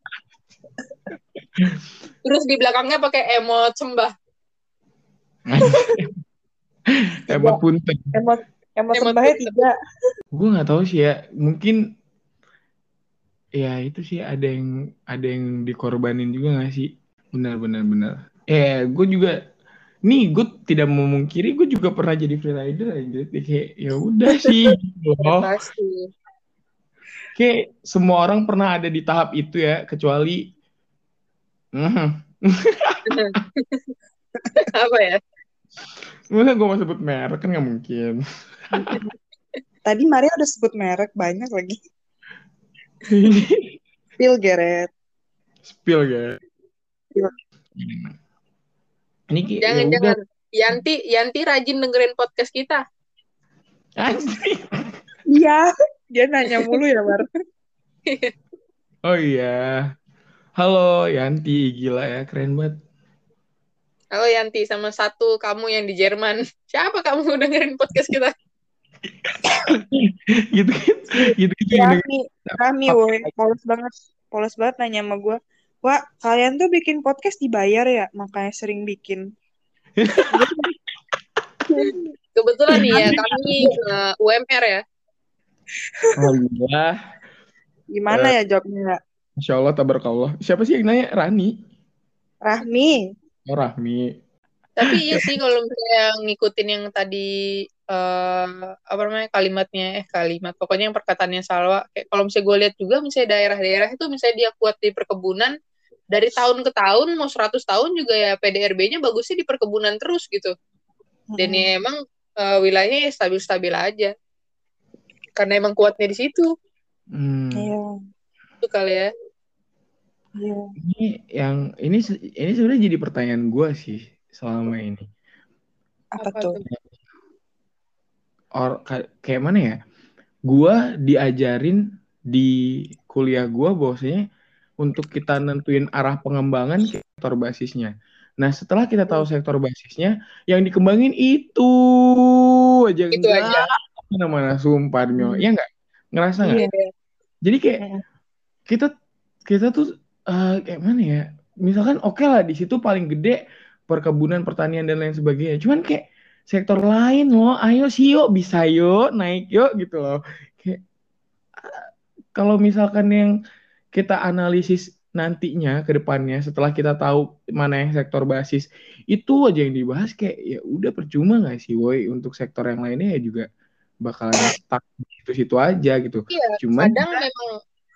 Terus di belakangnya pakai emot sembah. emot punten. Emot, emot sembahnya tiga. Gue gak tahu sih ya. Mungkin ya itu sih ada yang ada yang dikorbanin juga gak sih? Benar, benar, benar. Eh, gue juga nih gue tidak memungkiri gue juga pernah jadi freerider aja kayak ya udah sih gitu loh kayak semua orang pernah ada di tahap itu ya kecuali apa ya Masa gue mau sebut merek kan gak mungkin Tadi Maria udah sebut merek banyak lagi Spill Geret Spill Geret ini jangan ya jangan. Yanti Yanti rajin dengerin podcast kita. Iya, dia nanya mulu ya, Bar. oh iya. Halo Yanti, gila ya, keren banget. Halo Yanti, sama satu kamu yang di Jerman. Siapa kamu dengerin podcast kita? gitu gitu gitu gitu Rami Rami woi polos banget polos banget nanya sama gue Wah, kalian tuh bikin podcast dibayar ya, makanya sering bikin. Kebetulan nih ya, kami uh, eh, UMR ya. Oh iya. Gimana uh, ya jawabnya? Insya Allah, tabarakallah. Siapa sih yang nanya? Rani? Rahmi. Oh, Rahmi. Tapi iya sih kalau misalnya ngikutin yang tadi uh, apa namanya kalimatnya eh kalimat pokoknya yang perkataannya Salwa kayak kalau misalnya gue lihat juga misalnya daerah-daerah itu misalnya dia kuat di perkebunan dari tahun ke tahun mau 100 tahun juga ya PDRB-nya bagusnya di perkebunan terus gitu. Dan ya emang uh, wilayahnya ya stabil-stabil aja. Karena emang kuatnya di situ. Hmm. Iya. Itu kali ya. Iya. Ini yang ini ini sebenarnya jadi pertanyaan gue sih selama ini. Apa, tuh? Or kayak mana ya? Gua diajarin di kuliah gua bahwasanya untuk kita nentuin arah pengembangan sektor basisnya. Nah, setelah kita tahu sektor basisnya, yang dikembangin itu aja itu enggak aja. mana-mana sumpah hmm. ya enggak? Ngerasa enggak? Yeah. Jadi kayak yeah. kita kita tuh uh, kayak mana ya? misalkan oke lah di situ paling gede perkebunan, pertanian dan lain sebagainya. Cuman kayak sektor lain loh, ayo sih yuk bisa yuk naik yuk gitu loh. Kayak kalau misalkan yang kita analisis nantinya ke depannya setelah kita tahu mana yang sektor basis itu aja yang dibahas kayak ya udah percuma nggak sih woi untuk sektor yang lainnya ya juga bakalan stuck di situ-situ aja gitu. Iya, Cuman kadang memang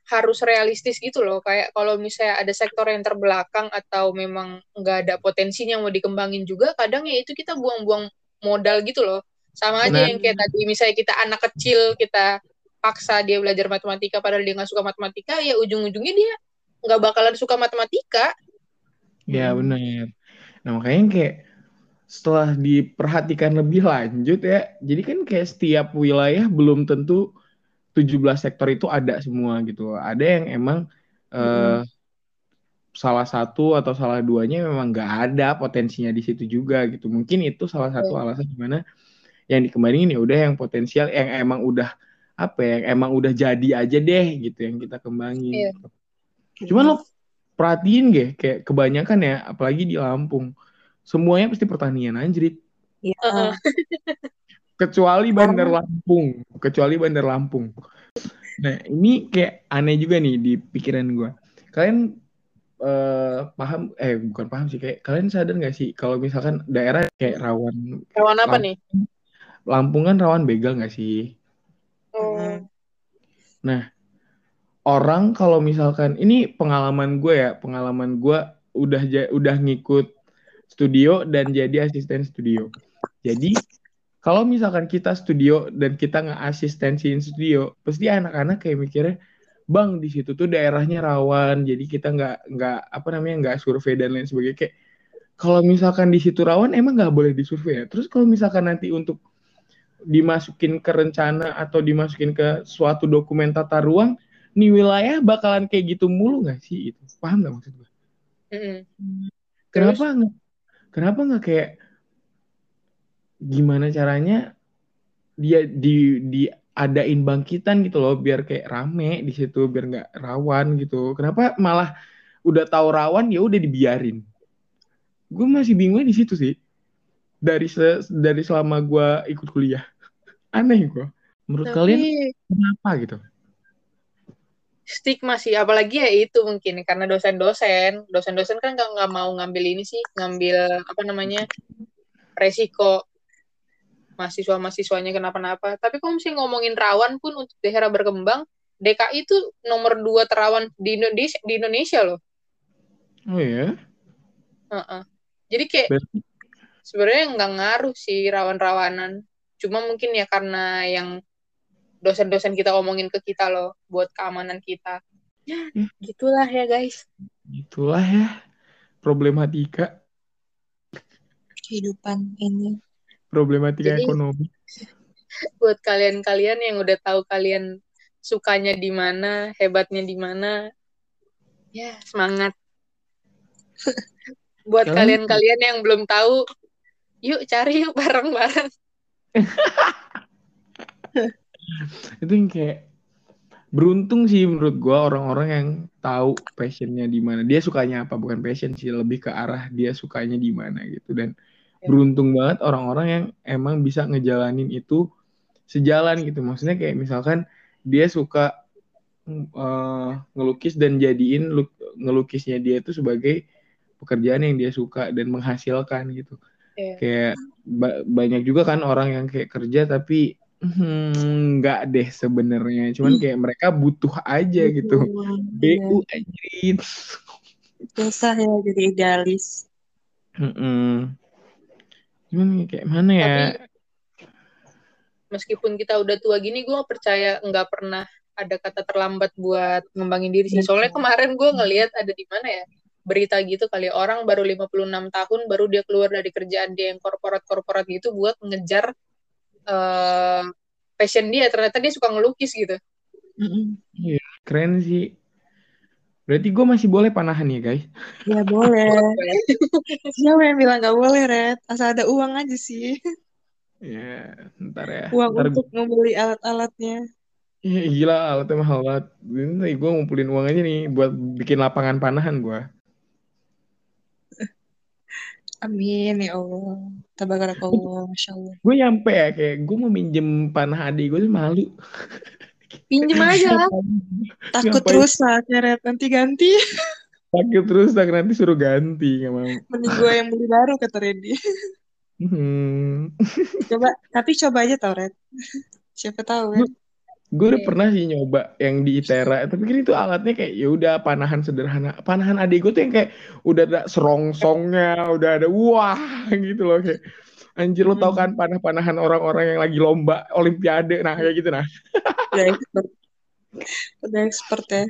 harus realistis gitu loh. Kayak kalau misalnya ada sektor yang terbelakang atau memang nggak ada potensinya mau dikembangin juga, kadang ya itu kita buang-buang modal gitu loh. Sama aja Benar. yang kayak tadi, misalnya kita anak kecil, kita paksa dia belajar matematika padahal dia nggak suka matematika, ya ujung-ujungnya dia nggak bakalan suka matematika. Ya benar. Nah makanya kayak setelah diperhatikan lebih lanjut ya, jadi kan kayak setiap wilayah belum tentu 17 sektor itu ada semua gitu. Ada yang emang eh, salah satu atau salah duanya memang nggak ada potensinya di situ juga gitu. Mungkin itu salah satu alasan gimana yang dikembangin ya udah yang potensial yang emang udah apa ya, yang emang udah jadi aja deh gitu yang kita kembangin. Iya. gitu. Cuman lo perhatiin gak kayak kebanyakan ya apalagi di Lampung semuanya pasti pertanian anjrit Iya. Kecuali Bandar Lampung. Kecuali Bandar Lampung. Nah ini kayak aneh juga nih di pikiran gue kalian eh, paham? Eh bukan paham sih. Kayak kalian sadar nggak sih kalau misalkan daerah kayak rawan Rawan apa Lam- nih? Lampung? Kan rawan begal nggak sih? Oh, orang kalau misalkan ini pengalaman gue ya pengalaman gue udah udah ngikut studio dan jadi asisten studio. Jadi kalau misalkan kita studio dan kita nggak asistensiin studio pasti anak-anak kayak mikirnya bang di situ tuh daerahnya rawan jadi kita nggak nggak apa namanya nggak survei dan lain sebagainya. Kayak kalau misalkan di situ rawan emang nggak boleh disurvei ya? Terus kalau misalkan nanti untuk dimasukin ke rencana atau dimasukin ke suatu dokumen tata ruang nih wilayah bakalan kayak gitu mulu nggak sih? Itu paham nggak maksud gue mm-mm. kenapa nggak kenapa nggak kayak gimana caranya dia di diadain bangkitan gitu loh biar kayak rame di situ biar nggak rawan gitu. Kenapa malah udah tahu rawan ya udah dibiarin. Gue masih bingungnya di situ sih. Dari se- dari selama gue ikut kuliah. Aneh gue menurut kalian Tapi kenapa gitu? Stigma sih apalagi ya itu mungkin karena dosen-dosen. Dosen-dosen kan nggak mau ngambil ini sih ngambil apa namanya resiko mahasiswa-mahasiswanya kenapa-napa. Tapi kalau misalnya ngomongin rawan pun untuk daerah berkembang DKI itu nomor dua terawan di Indonesia di Indonesia loh. Oh ya Heeh. jadi kayak sebenarnya nggak ngaruh sih rawan-rawanan. Cuma mungkin ya karena yang dosen-dosen kita omongin ke kita loh buat keamanan kita. Ya Hmm. gitulah ya guys. Itulah ya problematika. Kehidupan ini. Problematika Jadi- ekonomi buat kalian-kalian yang udah tahu kalian sukanya di mana, hebatnya di mana. Ya, semangat. buat Kalian- kalian-kalian yang belum tahu, yuk cari yuk bareng-bareng. itu yang kayak beruntung sih menurut gua orang-orang yang tahu passionnya di mana dia sukanya apa bukan passion sih lebih ke arah dia sukanya di mana gitu dan. Beruntung banget orang-orang yang emang bisa ngejalanin itu sejalan gitu maksudnya kayak misalkan dia suka eh, ngelukis dan jadiin luk- ngelukisnya dia itu sebagai pekerjaan yang dia suka dan menghasilkan gitu Iya. kayak ba- banyak juga kan orang yang kayak kerja tapi hmm, nggak deh sebenarnya cuman kayak mereka butuh aja gitu Iya. BU anjir Susah ya jadi idealis. Mm-mm. Cuman kayak mana ya Tapi meskipun kita udah tua gini, gue percaya nggak pernah ada kata terlambat buat ngembangin diri sih. Soalnya kemarin gue ngelihat ada di mana ya berita gitu kali orang baru 56 tahun baru dia keluar dari kerjaan dia yang korporat-korporat gitu buat ngejar eh passion dia. Ternyata dia suka ngelukis gitu. Mm-mm. keren sih berarti gue masih boleh panahan ya guys Ya boleh. Siapa yang bilang gak boleh, Red? Asal ada uang aja sih. ya ntar ya Uang ntar untuk membeli alat-alatnya. Ya, gila alatnya mahal banget ini gue ngumpulin uang aja nih buat bikin lapangan panahan gue Amin ya Allah. Tabarakallah, Masya Allah. Gue nyampe ya kayak gue mau minjem panah adik gue tuh malu. Pinjem aja lah. Takut Ngapain? terus lah, Red. Nanti ganti. Sakit terus tak nanti suruh ganti nggak mau. Mending gue yang beli baru, kata Reddy. Hmm. Coba, tapi coba aja tau, Red. Siapa tahu, kan? Gue udah pernah sih nyoba yang di Itera, tapi kan itu alatnya kayak ya udah panahan sederhana. Panahan adik gue tuh yang kayak udah ada serongsongnya, udah ada wah gitu loh kayak anjir lo tau kan panah-panahan orang-orang yang lagi lomba olimpiade nah kayak gitu nah. Udah expert. Udah expert ya.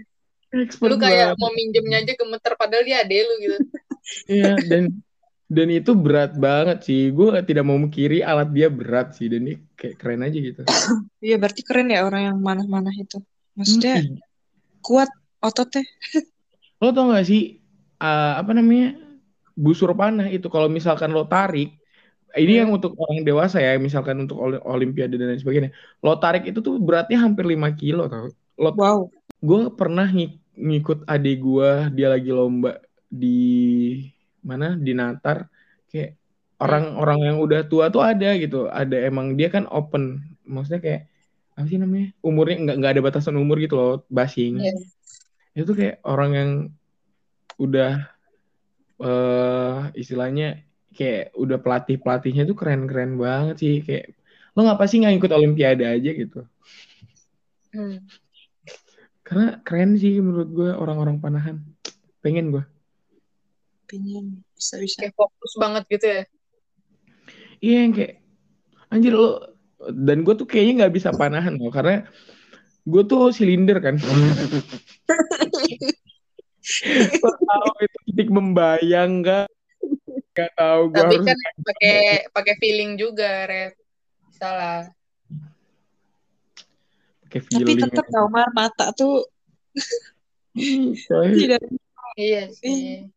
Expert Lu kayak banget. mau minjemnya aja gemeter padahal dia ade lu gitu. Iya dan dan itu berat banget sih. Gue tidak mau mengkiri alat dia berat sih dan ini kayak keren aja gitu. Iya, berarti keren ya orang yang manah-manah itu. Maksudnya Hmm, kuat ototnya. Lo tau gak sih eh, apa namanya busur panah itu kalau misalkan lo tarik ini yang untuk orang dewasa ya misalkan untuk oli- olimpiade dan lain sebagainya. Lo tarik itu tuh beratnya hampir 5 kilo tau lo Wow. gue pernah ngik- ngikut adik gue dia lagi lomba di mana? Di Natar kayak orang-orang yang udah tua tuh ada gitu. Ada emang dia kan open. Maksudnya kayak apa sih namanya? Umurnya nggak nggak ada batasan umur gitu loh basing. Iya. itu kayak orang yang udah eh istilahnya kayak udah pelatih pelatihnya tuh keren keren banget sih kayak lo ngapa sih nggak ikut olimpiade aja gitu Hmm. karena keren sih menurut gue orang-orang panahan pengen gue Pengen. Bisa-bisa. Kayak fokus banget gitu ya. iya yang kayak anjir lo dan gue tuh kayaknya nggak bisa panahan loh karena gue tuh silinder kan tahu itu titik membayang nggak nggak tahu gue Tapi harus kan pakai pakai feeling juga, Red. Salah. pakai Tapi tetap tau, Mar, mata tuh tidak Iya sih.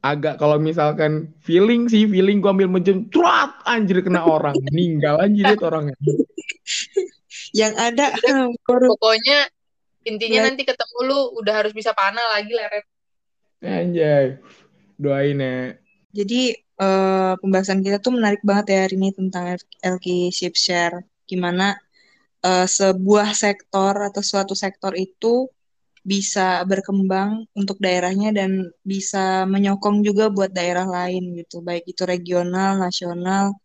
agak kalau misalkan feeling sih feeling gue ambil menjem truat anjir kena orang meninggal anjir itu orangnya yang ada Pokoknya intinya Iya. nanti ketemu lu udah harus bisa panah lagi lah, Red. anjay doain ya Jadi eh, pembahasan kita tuh menarik banget ya hari ini tentang LK Share. Gimana eh, sebuah sektor atau suatu sektor itu bisa berkembang untuk daerahnya dan bisa menyokong juga buat daerah lain gitu, baik itu regional, nasional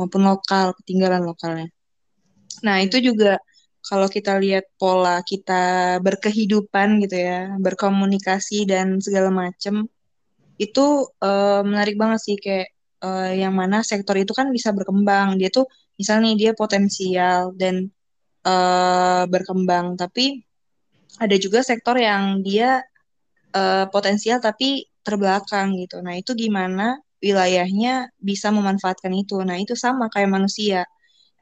maupun lokal, ketinggalan lokalnya. Nah, itu juga kalau kita lihat pola kita berkehidupan gitu ya, berkomunikasi dan segala macam itu eh, menarik banget sih kayak eh, yang mana sektor itu kan bisa berkembang. Dia tuh misalnya dia potensial dan eh, berkembang, tapi ada juga sektor yang dia eh, potensial tapi terbelakang gitu. Nah, itu gimana wilayahnya bisa memanfaatkan itu. Nah, itu sama kayak manusia.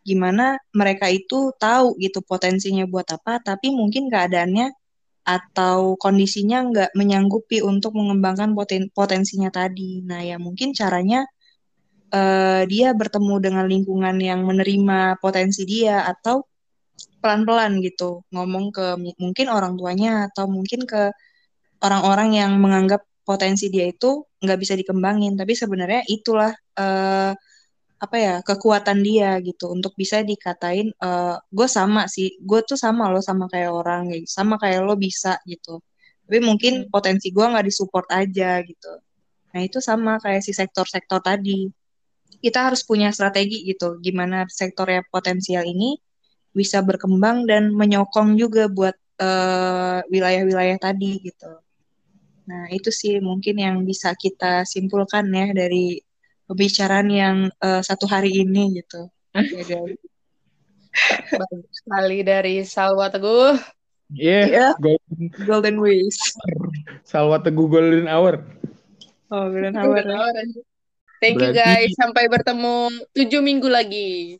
Gimana mereka itu tahu gitu potensinya buat apa, tapi mungkin keadaannya atau kondisinya nggak menyanggupi untuk mengembangkan poten- potensinya tadi. Nah, ya mungkin caranya eh, dia bertemu dengan lingkungan yang menerima potensi dia atau pelan-pelan gitu ngomong ke mungkin orang tuanya atau mungkin ke orang-orang yang menganggap potensi dia itu nggak bisa dikembangin, tapi sebenarnya itulah eh, apa ya kekuatan dia gitu untuk bisa dikatain gue sama sih gue tuh sama lo sama kayak orang gitu sama kayak lo bisa gitu. Tapi mungkin potensi gue nggak disupport aja gitu. Nah itu sama kayak si sektor-sektor tadi. Kita harus punya strategi gitu gimana sektor yang potensial ini bisa berkembang dan menyokong juga buat eh, wilayah-wilayah tadi gitu. Nah itu sih mungkin yang bisa kita simpulkan ya dari pembicaraan yang eh, satu hari ini gitu. Ya, guys. Bagus sekali dari Salwa Teguh. Iya, Iya. Golden- Golden Ways. Salwa Teguh Golden Hour. Oh, Golden Hour. Thank you guys. Sampai bertemu tujuh minggu lagi.